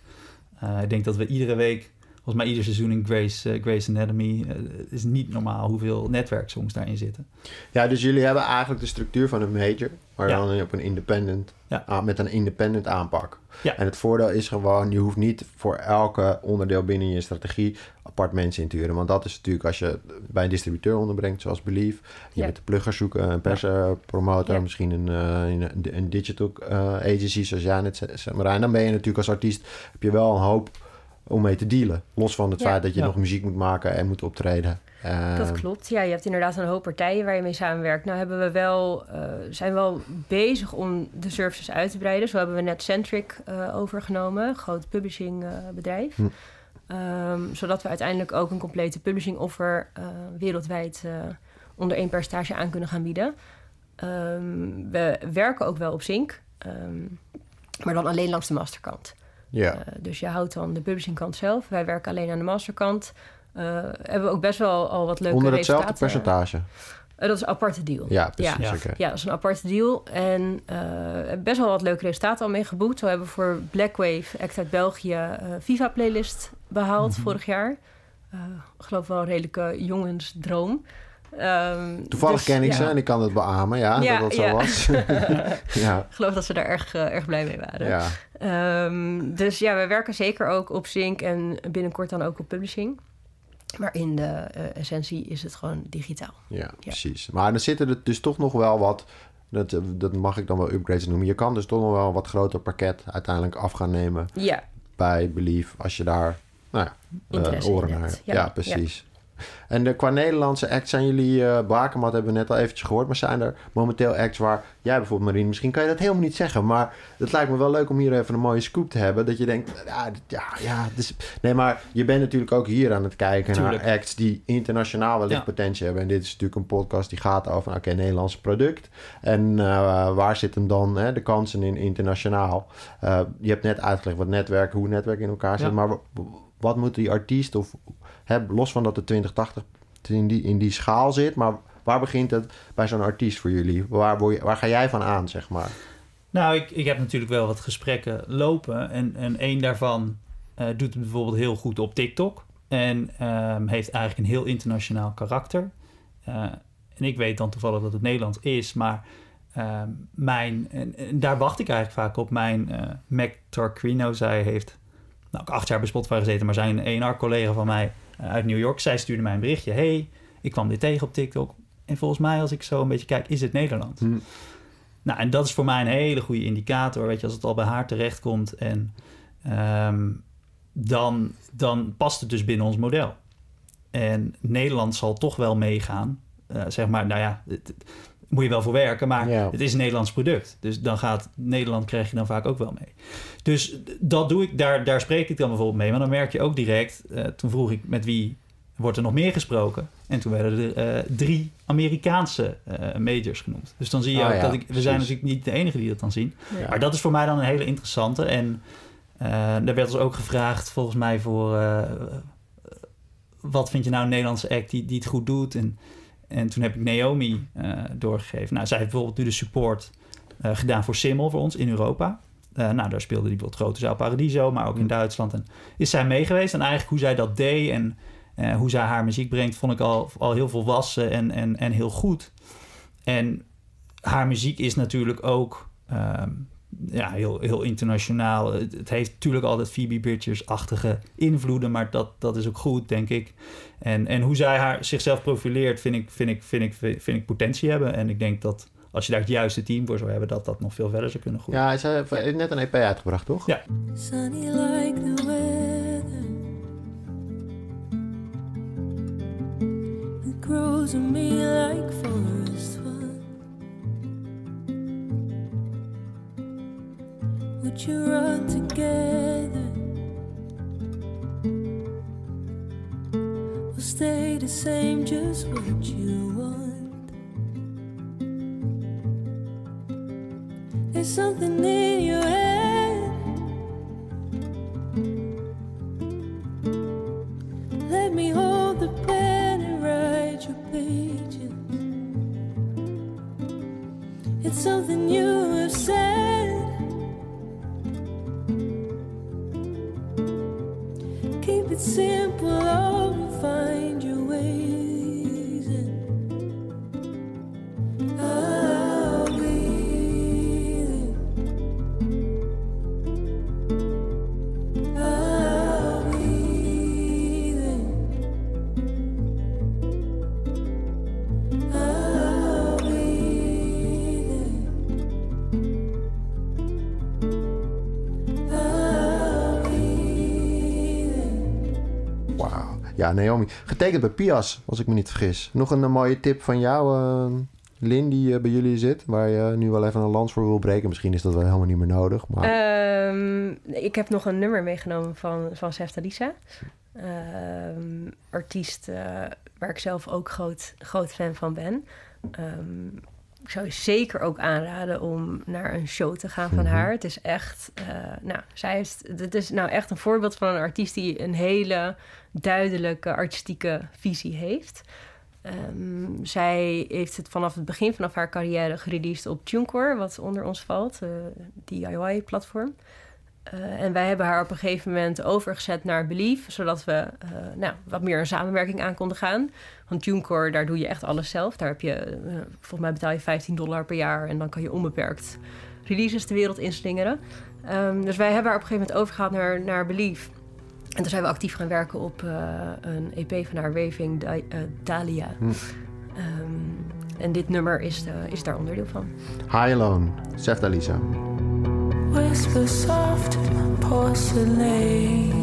Ik denk dat we iedere week, volgens mij ieder seizoen in Grace, eh, Grace Anatomy, het is niet normaal hoeveel netwerksongs daarin zitten. Ja, dus jullie hebben eigenlijk de structuur van een major, maar Ja. dan op een independent, Ja. aan- met een independent aanpak. Ja. En het voordeel is gewoon, je hoeft niet voor elke onderdeel binnen je strategie apart mensen in te huren. Want dat is natuurlijk als je bij een distributeur onderbrengt, zoals Believe. Je Ja. moet de plugger zoeken, een perspromotor, Ja. misschien een, eh, een, een digital eh, agency, zoals jij net zei, zei, Marijn. Dan ben je natuurlijk als artiest, heb je wel een hoop om mee te dealen. Los van het Ja. feit dat je Ja. nog muziek moet maken en moet optreden. Eh, Dat klopt. Ja, je hebt inderdaad een hoop partijen waar je mee samenwerkt. Nou hebben we wel, eh, zijn wel bezig om de services uit te breiden. Zo hebben we net Centric eh, overgenomen, een groot publishing eh, bedrijf. Hm. Ehm, zodat we uiteindelijk ook een complete publishing offer eh, wereldwijd eh, onder één percentage aan kunnen gaan bieden. Ehm, we werken ook wel op Sync, ehm, maar dan alleen langs de masterkant. Ja. Eh, dus je houdt dan de publishingkant zelf. Wij werken alleen aan de masterkant. Eh, hebben we ook best wel al wat leuke Onder hetzelfde resultaten. percentage. Eh, dat is een aparte deal. Ja, precies. Ja. dat is een aparte deal. En best wel wat leuke resultaten al mee geboekt. Zo hebben we voor Blackwave, act uit België, FIFA-playlist behaald Mhm. vorig jaar. Geloof wel een redelijke jongensdroom. Ehm, Toevallig dus, ken ik ja, ze en ik kan het beamen, ja, Ja, dat dat zo ja. was. ja, Ik geloof dat ze daar erg, eh, erg blij mee waren. Ehm, dus ja, we werken zeker ook op Sync en binnenkort dan ook op publishing. Maar in de eh, essentie is het gewoon digitaal. Ja, precies. Maar dan zitten er dus toch nog wel wat... Dat, eh, dat mag ik dan wel upgrades noemen. Je kan dus toch nog wel een wat groter pakket uiteindelijk af gaan nemen Ja, bij Belief. Als je daar nou ja, oren naar hebt. Ja, precies. En de, qua Nederlandse acts zijn jullie... eh Bakermat hebben we net al eventjes gehoord. Maar zijn er momenteel acts waar... Jij bijvoorbeeld, Marien, misschien kan je dat helemaal niet zeggen. Maar het lijkt me wel leuk om hier even een mooie scoop te hebben. Dat je denkt, ja, dit- ja, ja. het is- nee, maar je bent natuurlijk ook hier aan het kijken Tuurlijk. naar acts die internationaal wellicht Ja. potentie hebben. En dit is natuurlijk een podcast die gaat over, oké, Nederlands product. En eh, waar zit hem dan hè, de kansen in internationaal? Eh, je hebt net uitgelegd wat netwerken, hoe netwerken in elkaar zit. Ja. Maar wa- wat moet die artiest, of los van dat de 2080 in die, in die schaal zit, maar waar begint het bij zo'n artiest voor jullie? Waar, waar ga jij van aan, zeg maar? Nou, ik, ik heb natuurlijk wel wat gesprekken lopen. En, en één daarvan eh, doet het bijvoorbeeld heel goed op TikTok. En ehm, heeft eigenlijk een heel internationaal karakter. Eh, en ik weet dan toevallig dat het Nederlands is, maar ehm, mijn, en, daar wacht ik eigenlijk vaak op. Mijn eh Mac Tarquino, zij heeft nou, ook acht jaar bij Spotify gezeten, maar zijn ENR-collega van mij uit New York. Zij stuurde mij een berichtje. hey, ik kwam dit tegen op TikTok. En volgens mij, als ik zo een beetje kijk, is het Nederland. Hm. Nou, en dat is voor mij een hele goede indicator. Weet je, als het al bij haar terechtkomt en ehm, dan, dan past het dus binnen ons model. En Nederland zal toch wel meegaan. Eh, zeg maar, nou ja, het- moet je wel voor werken, maar Ja. het is een Nederlands product. Dus dan gaat Nederland krijg je dan vaak ook wel mee. Dus dat doe ik, daar, daar spreek ik dan bijvoorbeeld mee. Maar dan merk je ook direct, eh, toen vroeg ik met wie wordt er nog meer gesproken. En toen werden er eh, drie Amerikaanse eh, majors genoemd. Dus dan zie je Ah, ook ja, dat ik, we precies. zijn natuurlijk niet de enige die dat dan zien. Ja. Maar dat is voor mij dan een hele interessante. En eh daar werd ons ook gevraagd, volgens mij, voor eh, wat vind je nou een Nederlandse act die, die het goed doet? En, en toen heb ik Naomi eh, doorgegeven. Nou, zij heeft bijvoorbeeld nu de support eh, gedaan voor Simmel voor ons in Europa. Eh, nou, daar speelde die bijvoorbeeld Grote Zaal Paradiso, maar ook in Mm. Duitsland. En is zij mee geweest? En eigenlijk hoe zij dat deed en hoe zij haar muziek brengt, vond ik al, al heel volwassen en, en, en heel goed. En haar muziek is natuurlijk ook ehm, ja, heel, heel internationaal. Het, het heeft natuurlijk altijd Phoebe Bridgers-achtige invloeden, maar dat, dat is ook goed, denk ik. En, en hoe zij haar, zichzelf profileert, vind ik, vind, ik, vind, ik, vind ik potentie hebben. En ik denk dat als je daar het juiste team voor zou hebben, dat dat nog veel verder zou kunnen groeien. Ja, ze heeft net een EP uitgebracht, toch? Ja. Sunny like the weather. It grows on me like forest Would you run together? Or stay the same, just what you want? There's something in your head. Naomi. Getekend bij Pias, als ik me niet vergis. Nog een, eh, mooie tip van jou, Lin, die eh, bij jullie zit. Waar je nu wel even een lans voor wil breken. Misschien is dat wel helemaal niet meer nodig. Maar Ehm, ik heb nog een nummer meegenomen van, van Lisa. Ehm, artiest waar ik zelf ook groot, groot fan van ben. Ehm, ik zou je zeker ook aanraden om naar een show te gaan van Mhm. haar. Het is echt, eh, nou, zij heeft, het is nou echt een voorbeeld van een artiest die een hele duidelijke artistieke visie heeft. Ehm, zij heeft het vanaf het begin vanaf haar carrière gereleased op TuneCore, wat onder ons valt, eh DIY-platform. Eh, en wij hebben haar op een gegeven moment overgezet naar Believe, zodat we eh, nou, wat meer een samenwerking aan konden gaan. Want TuneCore, daar doe je echt alles zelf. Daar heb je, eh, volgens mij betaal je 15 dollar per jaar en dan kan je onbeperkt releases de wereld inslingeren. Ehm, dus wij hebben haar op een gegeven moment overgehaald naar, naar Believe. En toen zijn we actief gaan werken op een EP van haar, Waving eh, Dahlia. Hm. Ehm, en dit nummer is, eh, is daar onderdeel van. High Alone, Sefta Lisa. Whisper soft porcelain.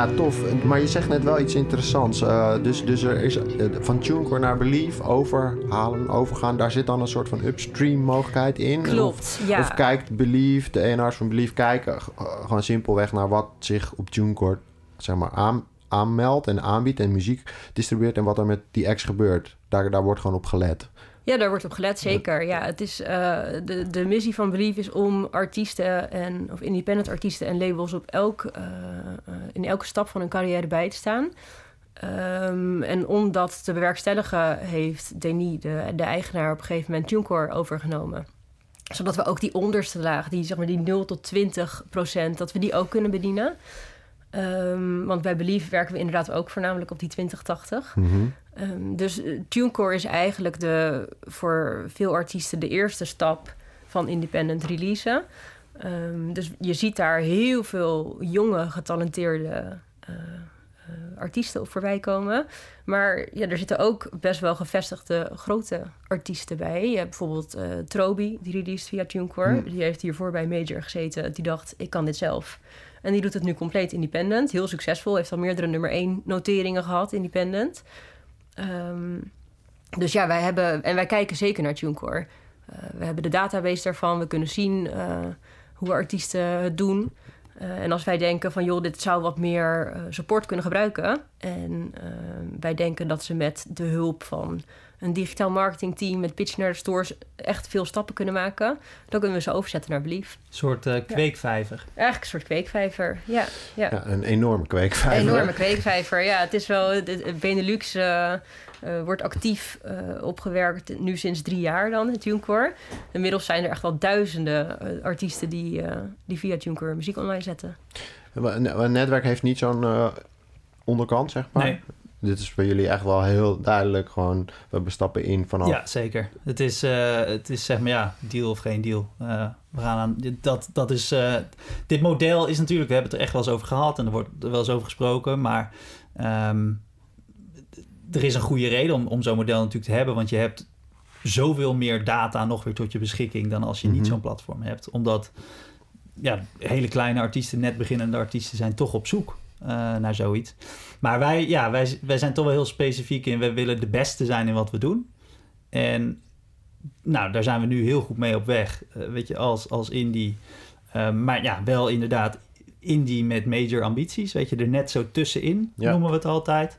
Ja, tof. Maar je zegt net wel iets interessants. Eh, dus, dus er is eh, van TuneCore naar Belief overhalen, overgaan. Daar zit dan een soort van upstream mogelijkheid in. Klopt, Of, ja. of kijkt Belief, de ENR's van Belief, kijken eh, gewoon simpelweg naar wat zich op TuneCore zeg maar, aan, aanmeldt en aanbiedt en muziek distribueert en wat er met die acts gebeurt. Daar, daar wordt gewoon op gelet. Ja, daar wordt op gelet, zeker. Ja, het is, eh, de, de missie van Believe is om artiesten en, of independent artiesten en labels op elk, eh, eh, in elke stap van hun carrière bij te staan. Ehm, en om dat te bewerkstelligen heeft Denis, de, de eigenaar, op een gegeven moment TuneCore overgenomen. Zodat we ook die onderste laag, die, zeg maar, die 0 tot 20 procent, dat we die ook kunnen bedienen. Ehm, want bij Believe werken we inderdaad ook voornamelijk op die 2080. Ehm, dus eh, TuneCore is eigenlijk de, voor veel artiesten de eerste stap van independent releasen. Ehm, dus je ziet daar heel veel jonge, getalenteerde eh, eh, artiesten op voorbij komen. Maar ja, er zitten ook best wel gevestigde grote artiesten bij. Je hebt bijvoorbeeld eh Trobi, die released via TuneCore. Hmm. Die heeft hiervoor bij Major gezeten. Die dacht, ik kan dit zelf. En die doet het nu compleet independent. Heel succesvol. Heeft al meerdere nummer 1 noteringen gehad, independent. Ehm, dus ja, wij hebben... En wij kijken zeker naar TuneCore. Eh, we hebben de database daarvan. We kunnen zien eh, hoe artiesten het doen. Eh, en als wij denken van... joh, dit zou wat meer support kunnen gebruiken... en eh, wij denken dat ze met de hulp van een digitaal marketingteam... met pitch naar de stores echt veel stappen kunnen maken... dan kunnen we ze overzetten naar Belief. Een soort eh, kweekvijver. Eigenlijk een soort kweekvijver, ja. ja. Ja, een enorme kweekvijver. Een enorme kweekvijver. Ja, het is wel. de- de Benelux eh, eh, wordt actief eh, opgewerkt nu sinds drie jaar dan, het TuneCore. Inmiddels zijn er echt wel duizenden artiesten die, eh, die via TuneCore muziek online zetten. Een een netwerk heeft niet zo'n onderkant, zeg maar. Nee. Dit is bij jullie echt wel heel duidelijk gewoon... we bestappen in vanaf... Ja, zeker. Het is, eh, het is zeg maar ja, deal of geen deal. Eh, we gaan aan, dit- dat, dat is, eh, dit model is natuurlijk, we hebben het er echt wel eens over gehad en er wordt er wel eens over gesproken, maar ehm, er is een goede reden om, om zo'n model natuurlijk te hebben, want je hebt zoveel meer data nog weer tot je beschikking dan als je niet Mhm. zo'n platform hebt. Omdat ja, hele kleine artiesten, net beginnende artiesten, zijn toch op zoek eh, naar zoiets. Maar wij, ja, wij, wij zijn toch wel heel specifiek in, we willen de beste zijn in wat we doen. En nou, daar zijn we nu heel goed mee op weg, eh, weet je, als, als indie. Eh, maar ja, wel inderdaad indie met major ambities, weet je, er net zo tussenin, Ja. noemen we het altijd.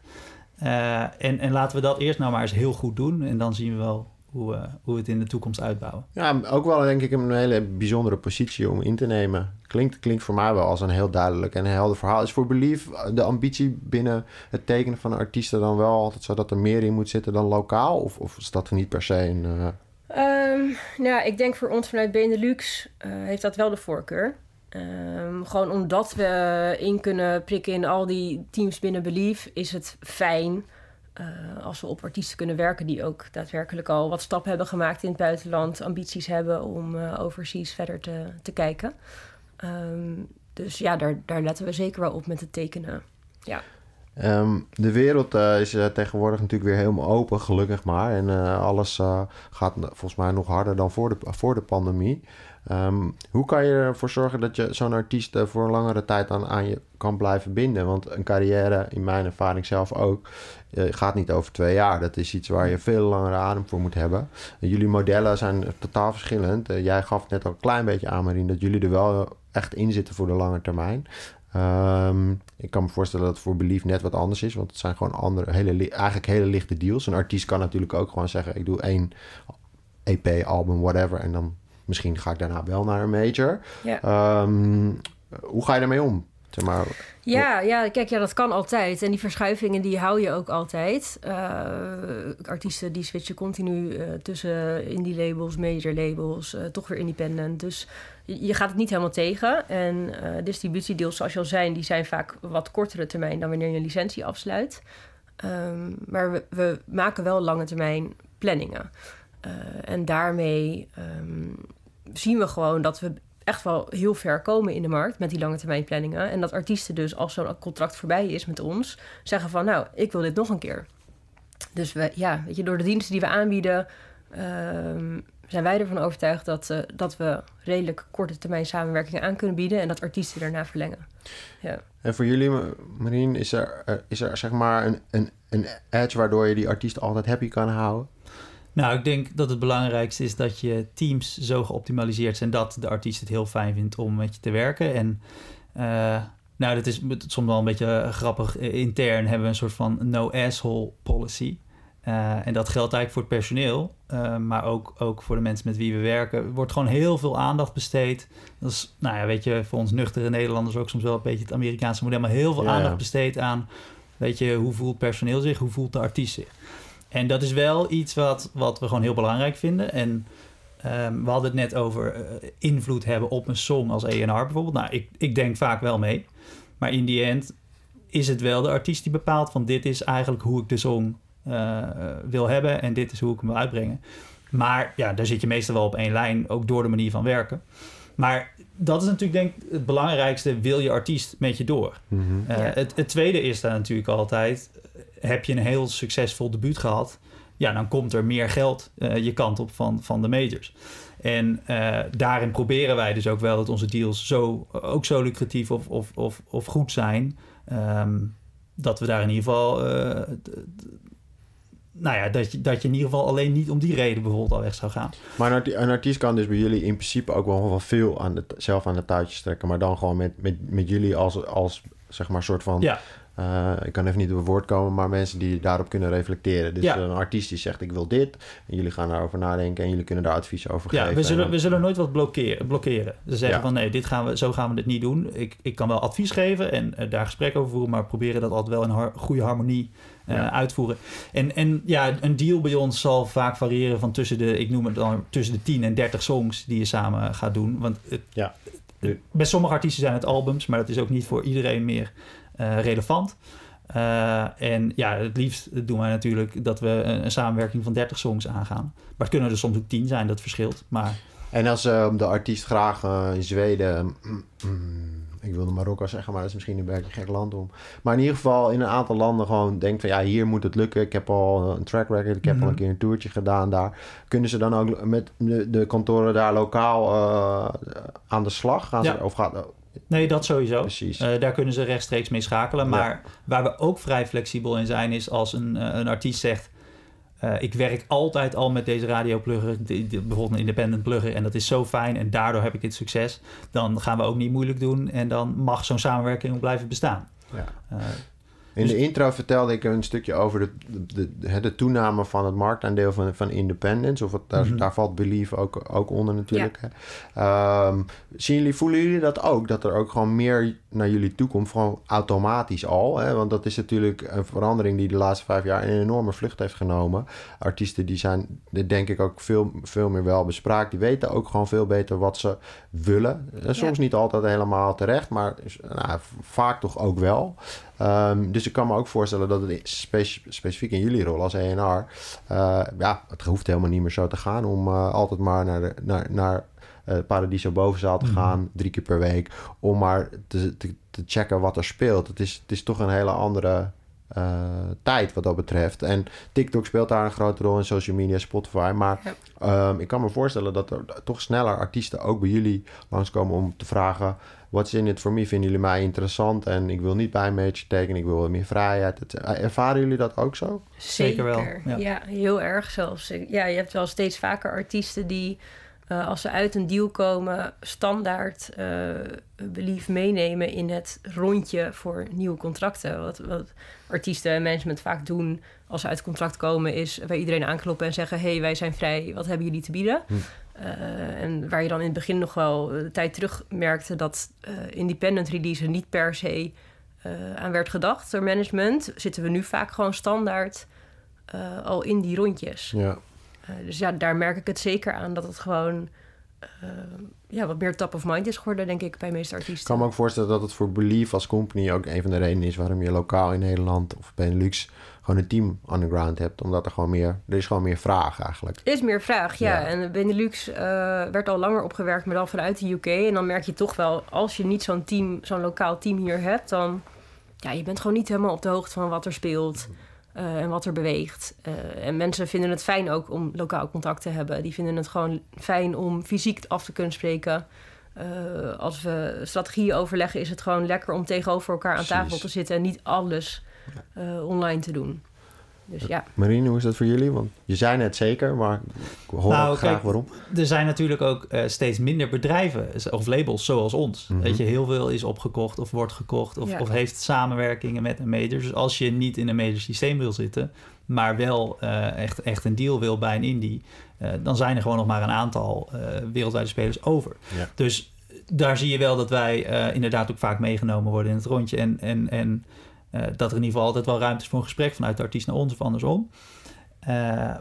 Eh, en, en laten we dat eerst nou maar eens heel goed doen en dan zien we wel hoe, hoe we het in de toekomst uitbouwen. Ja, ook wel denk ik een hele bijzondere positie om in te nemen. Klinkt, klinkt voor mij wel als een heel duidelijk en helder verhaal. Is voor Belief de ambitie binnen het tekenen van artiesten dan wel altijd zo dat er meer in moet zitten dan lokaal? Of, of is dat niet per se een... eh, Ehm, nou, ik denk voor ons vanuit Benelux eh, heeft dat wel de voorkeur. Ehm, gewoon omdat we in kunnen prikken in al die teams binnen Belief, is het fijn eh, als we op artiesten kunnen werken die ook daadwerkelijk al wat stappen hebben gemaakt in het buitenland, ambities hebben om eh, overseas verder te, te kijken. Ehm, dus ja, daar, daar letten we zeker wel op met het tekenen. Ehm, de wereld eh, is eh, tegenwoordig natuurlijk weer helemaal open, gelukkig maar. En eh, alles gaat volgens mij nog harder dan voor de, voor de pandemie. Ehm, hoe kan je ervoor zorgen dat je zo'n artiest voor een langere tijd aan, aan je kan blijven binden? Want een carrière, in mijn ervaring zelf ook, gaat niet over twee jaar. Dat is iets waar je veel langere adem voor moet hebben. En jullie modellen zijn totaal verschillend. Jij gaf net al een klein beetje aan, Marien, dat jullie er wel echt in zitten voor de lange termijn. Ehm, ik kan me voorstellen dat het voor Belief net wat anders is, want het zijn gewoon andere, hele, li- eigenlijk hele lichte deals. Een artiest kan natuurlijk ook gewoon zeggen: ik doe één EP, album, whatever, en dan misschien ga ik daarna wel naar een major. Ja. Ehm, hoe ga je daarmee om? Zeg maar, Ja, ja, kijk, ja, dat kan altijd. En die verschuivingen die hou je ook altijd. Eh, artiesten die switchen continu eh, tussen indie labels, major labels, eh, toch weer independent. Dus je, gaat het niet helemaal tegen. En distributiedeals, zoals je al zei, die zijn vaak wat kortere termijn dan wanneer je een licentie afsluit. Ehm, maar we, we maken wel lange termijn planningen. En daarmee ehm, zien we gewoon dat we echt wel heel ver komen in de markt met die lange termijn planningen. En dat artiesten dus, als zo'n contract voorbij is met ons, zeggen van nou, ik wil dit nog een keer. Dus we, ja, weet je, door de diensten die we aanbieden, ehm, zijn wij ervan overtuigd dat, eh, dat we redelijk korte termijn samenwerking aan kunnen bieden en dat artiesten daarna verlengen. Ja. En voor jullie, Ma- Marien, is er, eh, is er zeg maar een, een, een edge waardoor je die artiest altijd happy kan houden? Nou, ik denk dat het belangrijkste is dat je teams zo geoptimaliseerd zijn dat de artiest het heel fijn vindt om met je te werken. En eh, nou, dat is soms wel een beetje eh, grappig. Eh, Intern hebben we een soort van no-asshole policy. Eh, en dat geldt eigenlijk voor het personeel, maar ook, ook voor de mensen met wie we werken. Er wordt gewoon heel veel aandacht besteed. Dat is, nou ja, weet je, voor ons nuchtere Nederlanders ook soms wel een beetje het Amerikaanse model, maar heel veel Ja, ja. aandacht besteed aan, weet je, hoe voelt personeel zich, hoe voelt de artiest zich. En dat is wel iets wat, wat we gewoon heel belangrijk vinden. En ehm, we hadden het net over eh, invloed hebben op een song als A&R bijvoorbeeld. Nou, ik, ik denk vaak wel mee. Maar in die end is het wel de artiest die bepaalt van dit is eigenlijk hoe ik de song eh, wil hebben en dit is hoe ik hem wil uitbrengen. Maar ja, daar zit je meestal wel op één lijn, ook door de manier van werken. Maar dat is natuurlijk denk ik het belangrijkste, wil je artiest met je door. Eh, Ja. het, het tweede is daar natuurlijk altijd, eh, heb je een heel succesvol debuut gehad, ja, dan komt er meer geld eh, je kant op van, van de majors. En eh, daarin proberen wij dus ook wel dat onze deals zo, ook zo lucratief of, of, of, of goed zijn, ehm, dat we daar in ieder geval, eh, nou ja, dat je, dat je in ieder geval alleen niet om die reden bijvoorbeeld al weg zou gaan. Maar een, arti- een artiest kan dus bij jullie in principe ook wel veel aan de, zelf aan de touwtjes trekken. Maar dan gewoon met, met, met jullie als, als zeg maar soort van... Ja. eh, ik kan even niet op het woord komen, maar mensen die daarop kunnen reflecteren. Dus Ja. een artiest die zegt ik wil dit. En jullie gaan daarover nadenken en jullie kunnen daar advies over Ja, geven. we En zullen, we zullen nooit wat blokkeren. blokkeren. Ze zeggen Ja. van nee, dit gaan we, zo gaan we dit niet doen. Ik, ik kan wel advies geven en eh, daar gesprek over voeren, maar proberen dat altijd wel in har- goede harmonie Ja. uitvoeren. En, en ja, een deal bij ons zal vaak variëren van tussen de, ik noem het dan tussen de 10 en 30 songs die je samen gaat doen. Want het, Ja. bij sommige artiesten zijn het albums, maar dat is ook niet voor iedereen meer eh, relevant. Eh, en ja, het liefst doen wij natuurlijk dat we een, een samenwerking van 30 songs aangaan. Maar het kunnen er soms ook 10 zijn, dat verschilt. Maar En als eh, de artiest graag eh, in Zweden, mm, mm, ik wilde Marokko zeggen, maar dat is misschien een beetje een gek land om. Maar in ieder geval in een aantal landen gewoon denkt van ja, hier moet het lukken. Ik heb al een track record, ik heb al Mhm. een keer een toertje gedaan daar. Kunnen ze dan ook met de, de kantoren daar lokaal eh, aan de slag? Gaan Ja. ze, of gaat, nee, dat sowieso. precies. Eh, daar kunnen ze rechtstreeks mee schakelen. Ja. Maar waar we ook vrij flexibel in zijn, is als een, eh, een artiest zegt. Eh, ik werk altijd al met deze radioplugger, bijvoorbeeld een independent plugger, en dat is zo fijn en daardoor heb ik dit succes. Dan gaan we ook niet moeilijk doen en dan mag zo'n samenwerking ook blijven bestaan. Ja. Eh, In de intro vertelde ik een stukje over de, de, de, de toename van het marktaandeel van, van independence. Of het, daar, Mhm. daar valt Believe ook, ook onder natuurlijk. hè. Ehm, zien jullie, voelen jullie dat ook? Dat er ook gewoon meer naar jullie toe komt, gewoon automatisch al. Hè? Want dat is natuurlijk een verandering die de laatste vijf jaar een enorme vlucht heeft genomen. Artiesten die zijn, denk ik ook veel, veel meer wel bespraakt. Die weten ook gewoon veel beter wat ze willen. En soms niet altijd helemaal terecht, maar nou, vaak toch ook wel. Ehm, dus ik kan me ook voorstellen dat het speci- specifiek in jullie rol als ENR... eh, ja, het hoeft helemaal niet meer zo te gaan... om eh, altijd maar naar, de, naar, naar eh, Paradiso Bovenzaal te Mhm. gaan... drie keer per week, om maar te, te, te checken wat er speelt. Het is, het is toch een hele andere eh, tijd wat dat betreft. En TikTok speelt daar een grote rol in social media, Spotify. Maar Ja. ehm, ik kan me voorstellen dat er toch sneller artiesten ook bij jullie langskomen... om te vragen... What's in it for me? Vinden jullie mij interessant? En ik wil niet bij een match tekenen, ik wil wat meer vrijheid. Het- eh, ervaren jullie dat ook zo? Zeker wel, Ja. ja. heel erg zelfs. Ja, je hebt wel steeds vaker artiesten die, eh, als ze uit een deal komen, standaard eh Believe meenemen in het rondje voor nieuwe contracten. Wat, wat artiesten en management vaak doen als ze uit contract komen, is bij iedereen aankloppen en zeggen: hey, wij zijn vrij, wat hebben jullie te bieden? Hm. Eh, en waar je dan in het begin nog wel de tijd terug merkte dat independent release er niet per se aan werd gedacht door management, zitten we nu vaak gewoon standaard al in die rondjes. Ja. Eh, dus ja, daar merk ik het zeker aan dat het gewoon eh, ja, wat meer top of mind is geworden, denk ik, bij de meeste Ik artiesten. kan me ook voorstellen dat het voor Believe als company ook een van de redenen is waarom je lokaal in Nederland of Benelux gewoon een team on the ground hebt. Omdat er gewoon meer, er is gewoon meer vraag eigenlijk. Er is meer vraag, ja. Ja. En Benelux eh, werd al langer opgewerkt, maar dan vanuit de UK. En dan merk je toch wel, als je niet zo'n team, zo'n lokaal team hier hebt, dan ja, je bent gewoon niet helemaal op de hoogte van wat er speelt. Eh, en wat er beweegt. Eh, en mensen vinden het fijn ook om lokaal contact te hebben. Die vinden het gewoon fijn om fysiek af te kunnen spreken. Eh, als we strategieën overleggen, is het gewoon lekker om tegenover elkaar aan tafel te zitten en niet alles online te doen. Dus ja. Marine, hoe is dat voor jullie? Want je zei net zeker, maar ik hoor Nou, ook graag kijk, waarom. Er zijn natuurlijk ook eh, steeds minder bedrijven of labels zoals ons. Mhm. Weet je, heel veel is opgekocht of wordt gekocht of, Ja. of heeft samenwerkingen met een major. Dus als je niet in een major systeem wil zitten, maar wel eh, echt, echt een deal wil bij een indie, eh, dan zijn er gewoon nog maar een aantal eh, wereldwijde spelers over. Ja. Dus daar zie je wel dat wij eh, inderdaad ook vaak meegenomen worden in het rondje. En, en, en dat er in ieder geval altijd wel ruimte is voor een gesprek vanuit de artiest naar ons of andersom. Eh,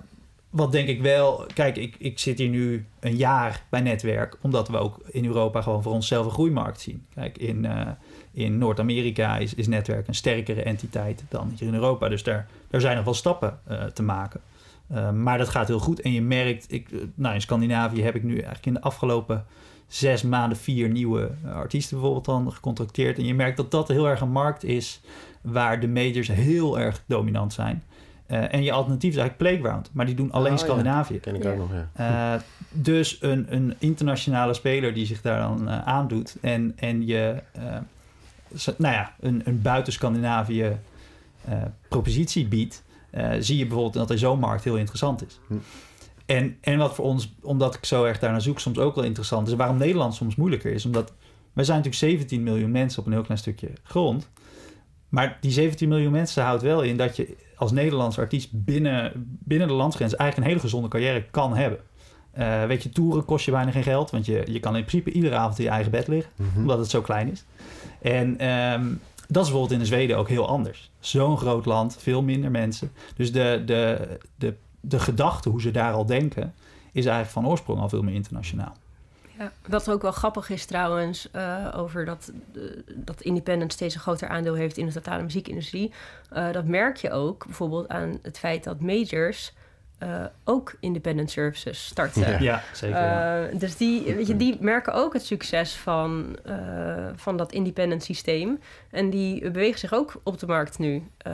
wat denk ik wel, kijk, ik, ik zit hier nu een jaar bij Netwerk, omdat we ook in Europa gewoon voor onszelf een groeimarkt zien. Kijk, in, eh, in Noord-Amerika is, is Netwerk een sterkere entiteit dan hier in Europa. Dus daar, daar zijn nog wel stappen eh, te maken. Eh, maar dat gaat heel goed. En je merkt, ik, eh, nou, in Scandinavië heb ik nu eigenlijk in de afgelopen zes maanden vier nieuwe eh, artiesten bijvoorbeeld dan gecontracteerd. En je merkt dat dat heel erg een markt is waar de majors heel erg dominant zijn. Eh, en je alternatief is eigenlijk Playground, maar die doen alleen Oh, ja. Scandinavië. Ken ik Ja. ook nog, ja. Eh, dus een, een internationale speler die zich daar dan eh, aandoet en, en je eh, nou ja, een, een buiten Scandinavië eh, propositie biedt, eh, zie je bijvoorbeeld dat in zo'n markt heel interessant is. Hm. En, en wat voor ons, omdat ik zo erg daar naar zoek, soms ook wel interessant is, waarom Nederland soms moeilijker is, omdat wij zijn natuurlijk 17 miljoen mensen op een heel klein stukje grond. Maar die 17 miljoen mensen houdt wel in dat je als Nederlands artiest binnen, binnen de landsgrens eigenlijk een hele gezonde carrière kan hebben. Eh, weet je, toeren kost je bijna geen geld, want je, je kan in principe iedere avond in je eigen bed liggen, Mhm. omdat het zo klein is. En ehm, dat is bijvoorbeeld in Zweden ook heel anders. Zo'n groot land, veel minder mensen. Dus de, de, de, de gedachte, hoe ze daar al denken, is eigenlijk van oorsprong al veel meer internationaal. Ja, wat ook wel grappig is trouwens, eh, over dat, eh, dat independent steeds een groter aandeel heeft in de totale muziekindustrie. Eh, dat merk je ook bijvoorbeeld aan het feit dat majors eh, ook independent services starten. Ja. Ja, zeker. ja. Eh, dus die, weet je, die merken ook het succes van, eh, van dat independent systeem. En die bewegen zich ook op de markt nu. Eh,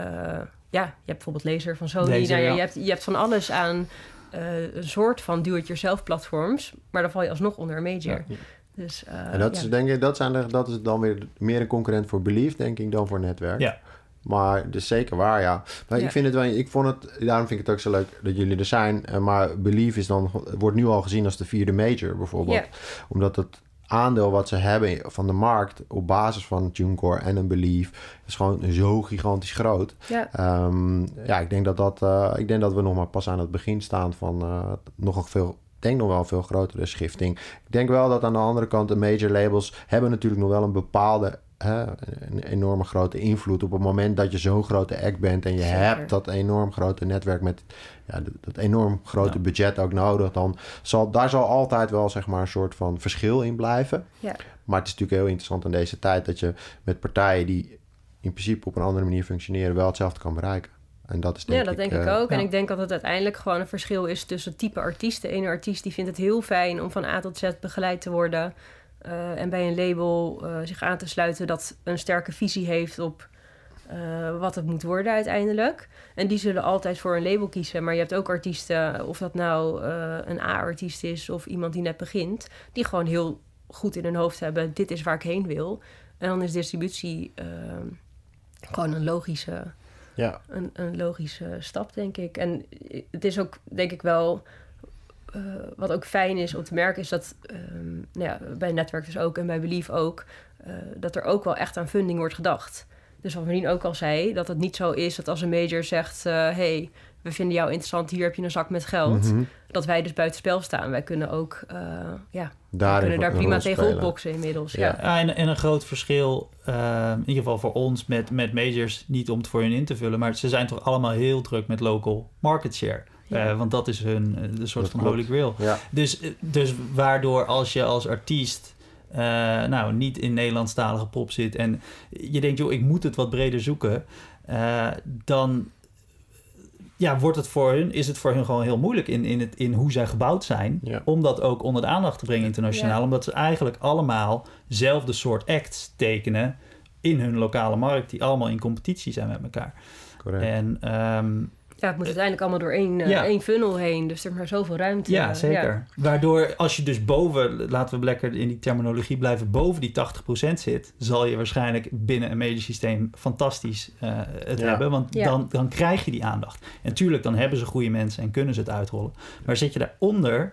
ja, je hebt bijvoorbeeld Laser van Sony. Laser, Nou ja. je, hebt, je hebt van alles aan eh, een soort van do-it-yourself platforms. Maar dan val je alsnog onder een major. Ja. Dus, eh, En dat, ja. is, denk ik, dat, zijn de, dat is dan weer meer een concurrent voor Belief, denk ik, dan voor Netwerk. Ja. Maar dus zeker waar, ja. Maar Ja. ik vind het wel, ik vond het, daarom vind ik het ook zo leuk dat jullie er zijn. Eh, Maar Belief is dan, wordt nu al gezien als de vierde major bijvoorbeeld. Ja. Omdat het aandeel wat ze hebben van de markt op basis van TuneCore en een Belief is gewoon zo gigantisch groot. ja. Ehm, ja, ik denk dat, dat, eh, ik denk dat we nog maar pas aan het begin staan van eh, nog een veel, ik denk nog wel een veel grotere schifting. Ik denk wel dat aan de andere kant de major labels hebben natuurlijk nog wel een bepaalde een enorme grote invloed op het moment dat je zo'n grote act bent en je Zeker. hebt dat enorm grote netwerk met ja, dat- dat enorm grote Ja. budget ook nodig, dan zal daar zal altijd wel zeg maar een soort van verschil in blijven. Ja. Maar het is natuurlijk heel interessant in deze tijd dat je met partijen die in principe op een andere manier functioneren wel hetzelfde kan bereiken. En dat is denk Ja, dat denk ik eh, ook. En ik denk dat het uiteindelijk gewoon een verschil is tussen type artiesten. Ene artiest die vindt het heel fijn om van A tot Z begeleid te worden. Eh, en bij een label eh, zich aan te sluiten dat een sterke visie heeft op eh, wat het moet worden uiteindelijk. En die zullen altijd voor een label kiezen. Maar je hebt ook artiesten, of dat nou een A-artiest is of iemand die net begint, die gewoon heel goed in hun hoofd hebben: dit is waar ik heen wil. En dan is distributie gewoon een logische Ja, een, een logische stap, denk ik. En het is ook, denk ik wel, eh, wat ook fijn is om te merken, is dat ehm, nou ja, bij Netwerk dus ook en bij Belief ook, eh, dat er ook wel echt aan funding wordt gedacht. Dus wat Marien ook al zei, dat het niet zo is dat als een major zegt: hé, hey, we vinden jou interessant, hier heb je een zak met geld. Mhm. Dat wij dus buiten spel staan. Wij kunnen ook, eh, ja, we Daarin kunnen daar prima tegen opboksen inmiddels. Ja. Ja. Ja, en, en een groot verschil, eh, in ieder geval voor ons met, met majors, niet om het voor hun in te vullen, maar ze zijn toch allemaal heel druk met local market share. Ja. Eh, want dat is hun eh, de soort Dat van klopt. holy grail. Ja, Dus, eh, dus waardoor als je als artiest eh, nou, niet in Nederlandstalige pop zit en je denkt, joh, ik moet het wat breder zoeken, eh, dan ja, wordt het voor hun, is het voor hun gewoon heel moeilijk in, in, het, in hoe zij gebouwd zijn. Ja. Om dat ook onder de aandacht te brengen internationaal. Ja. Omdat ze eigenlijk allemaal zelfde soort acts tekenen in hun lokale markt, die allemaal in competitie zijn met elkaar. Correct. En ehm, Ja, het moet uiteindelijk allemaal door één, eh, Ja. één funnel heen. Dus er is maar zoveel ruimte. ja, eh, zeker. Waardoor als je dus boven, laten we lekker in die terminologie blijven, boven die 80% zit, zal je waarschijnlijk binnen een medisch systeem fantastisch eh, het Ja. hebben. Want Ja. dan, dan krijg je die aandacht. En tuurlijk, dan hebben ze goede mensen en kunnen ze het uitrollen. Maar zit je daaronder,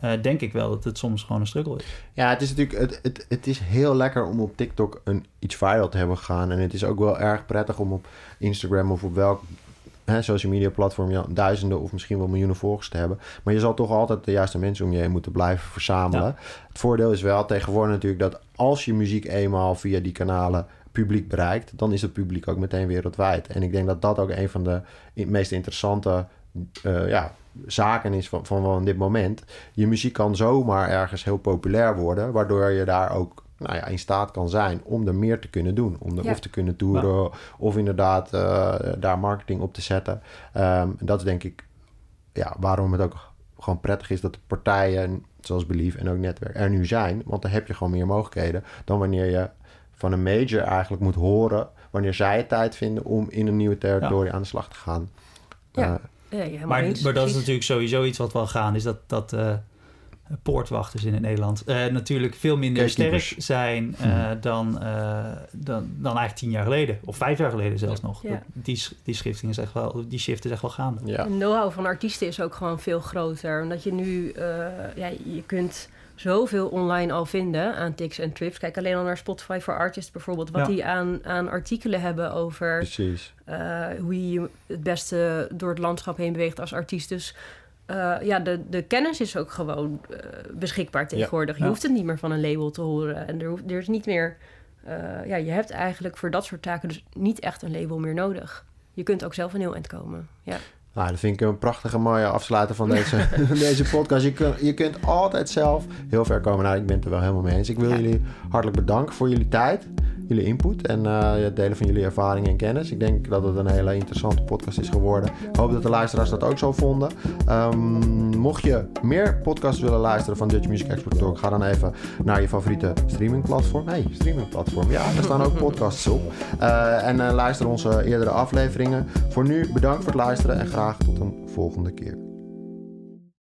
eh, denk ik wel dat het soms gewoon een struggle is. Ja, het is natuurlijk het, het, het is heel lekker om op TikTok een, iets viral te hebben gegaan. En het is ook wel erg prettig om op Instagram of op welk hè, social media platform je duizenden of misschien wel miljoenen volgers te hebben. Maar je zal toch altijd de juiste mensen om je heen moeten blijven verzamelen. Het voordeel is wel tegenwoordig natuurlijk dat als je muziek eenmaal via die kanalen publiek bereikt, dan is het publiek ook meteen wereldwijd. En ik denk dat dat ook een van de meest interessante eh, ja, zaken is van, van, van dit moment. Je muziek kan zomaar ergens heel populair worden, waardoor je daar ook nou ja, in staat kan zijn om er meer te kunnen doen. Om er Ja. of te kunnen toeren of inderdaad eh, daar marketing op te zetten. Ehm, en dat is denk ik ja, waarom het ook gewoon prettig is dat de partijen zoals Belief en ook Netwerk er nu zijn. Want dan heb je gewoon meer mogelijkheden dan wanneer je van een major eigenlijk moet horen wanneer zij het tijd vinden om in een nieuwe territorie aan de slag te gaan. Ja. Eh, Ja, helemaal Maar, eens, maar dat is natuurlijk sowieso iets wat wel gaan, is dat, dat eh, poortwachters in het Nederland eh, natuurlijk veel minder sterk zijn eh, dan, eh, dan, dan eigenlijk tien jaar geleden. Of vijf jaar geleden zelfs nog. Ja. Die, die schifting is echt wel, die shift is echt wel gaande. ja. De know-how van artiesten is ook gewoon veel groter. Omdat je nu, eh, ja, je kunt zoveel online al vinden aan tips en trips. Kijk alleen al naar Spotify for Artists bijvoorbeeld. Wat Ja. die aan, aan artikelen hebben over Precies. eh, hoe je je het beste door het landschap heen beweegt als artiest. Dus eh, ja, de, de kennis is ook gewoon eh, beschikbaar tegenwoordig. Je hoeft het niet meer van een label te horen. En er, hoeft, er is niet meer... eh, ja, je hebt eigenlijk voor dat soort taken dus niet echt een label meer nodig. Je kunt ook zelf een heel eind komen. Ja. Nou, dat vind ik een prachtige mooie afsluiter van deze, deze podcast. Je, kun, je kunt altijd zelf heel ver komen. Nou, ik ben het er wel helemaal mee eens. Ik wil Ja. jullie hartelijk bedanken voor jullie tijd, jullie input en eh, het delen van jullie ervaringen en kennis. Ik denk dat het een hele interessante podcast is geworden. Ik hoop dat de luisteraars dat ook zo vonden. Ehm, mocht je meer podcasts willen luisteren van Dutch Music Expert Talk, ga dan even naar je favoriete streamingplatform. hey, streamingplatform. Ja, daar staan ook podcasts op. Eh, en eh, luister onze eerdere afleveringen. Voor nu bedankt voor het luisteren en graag tot een volgende keer.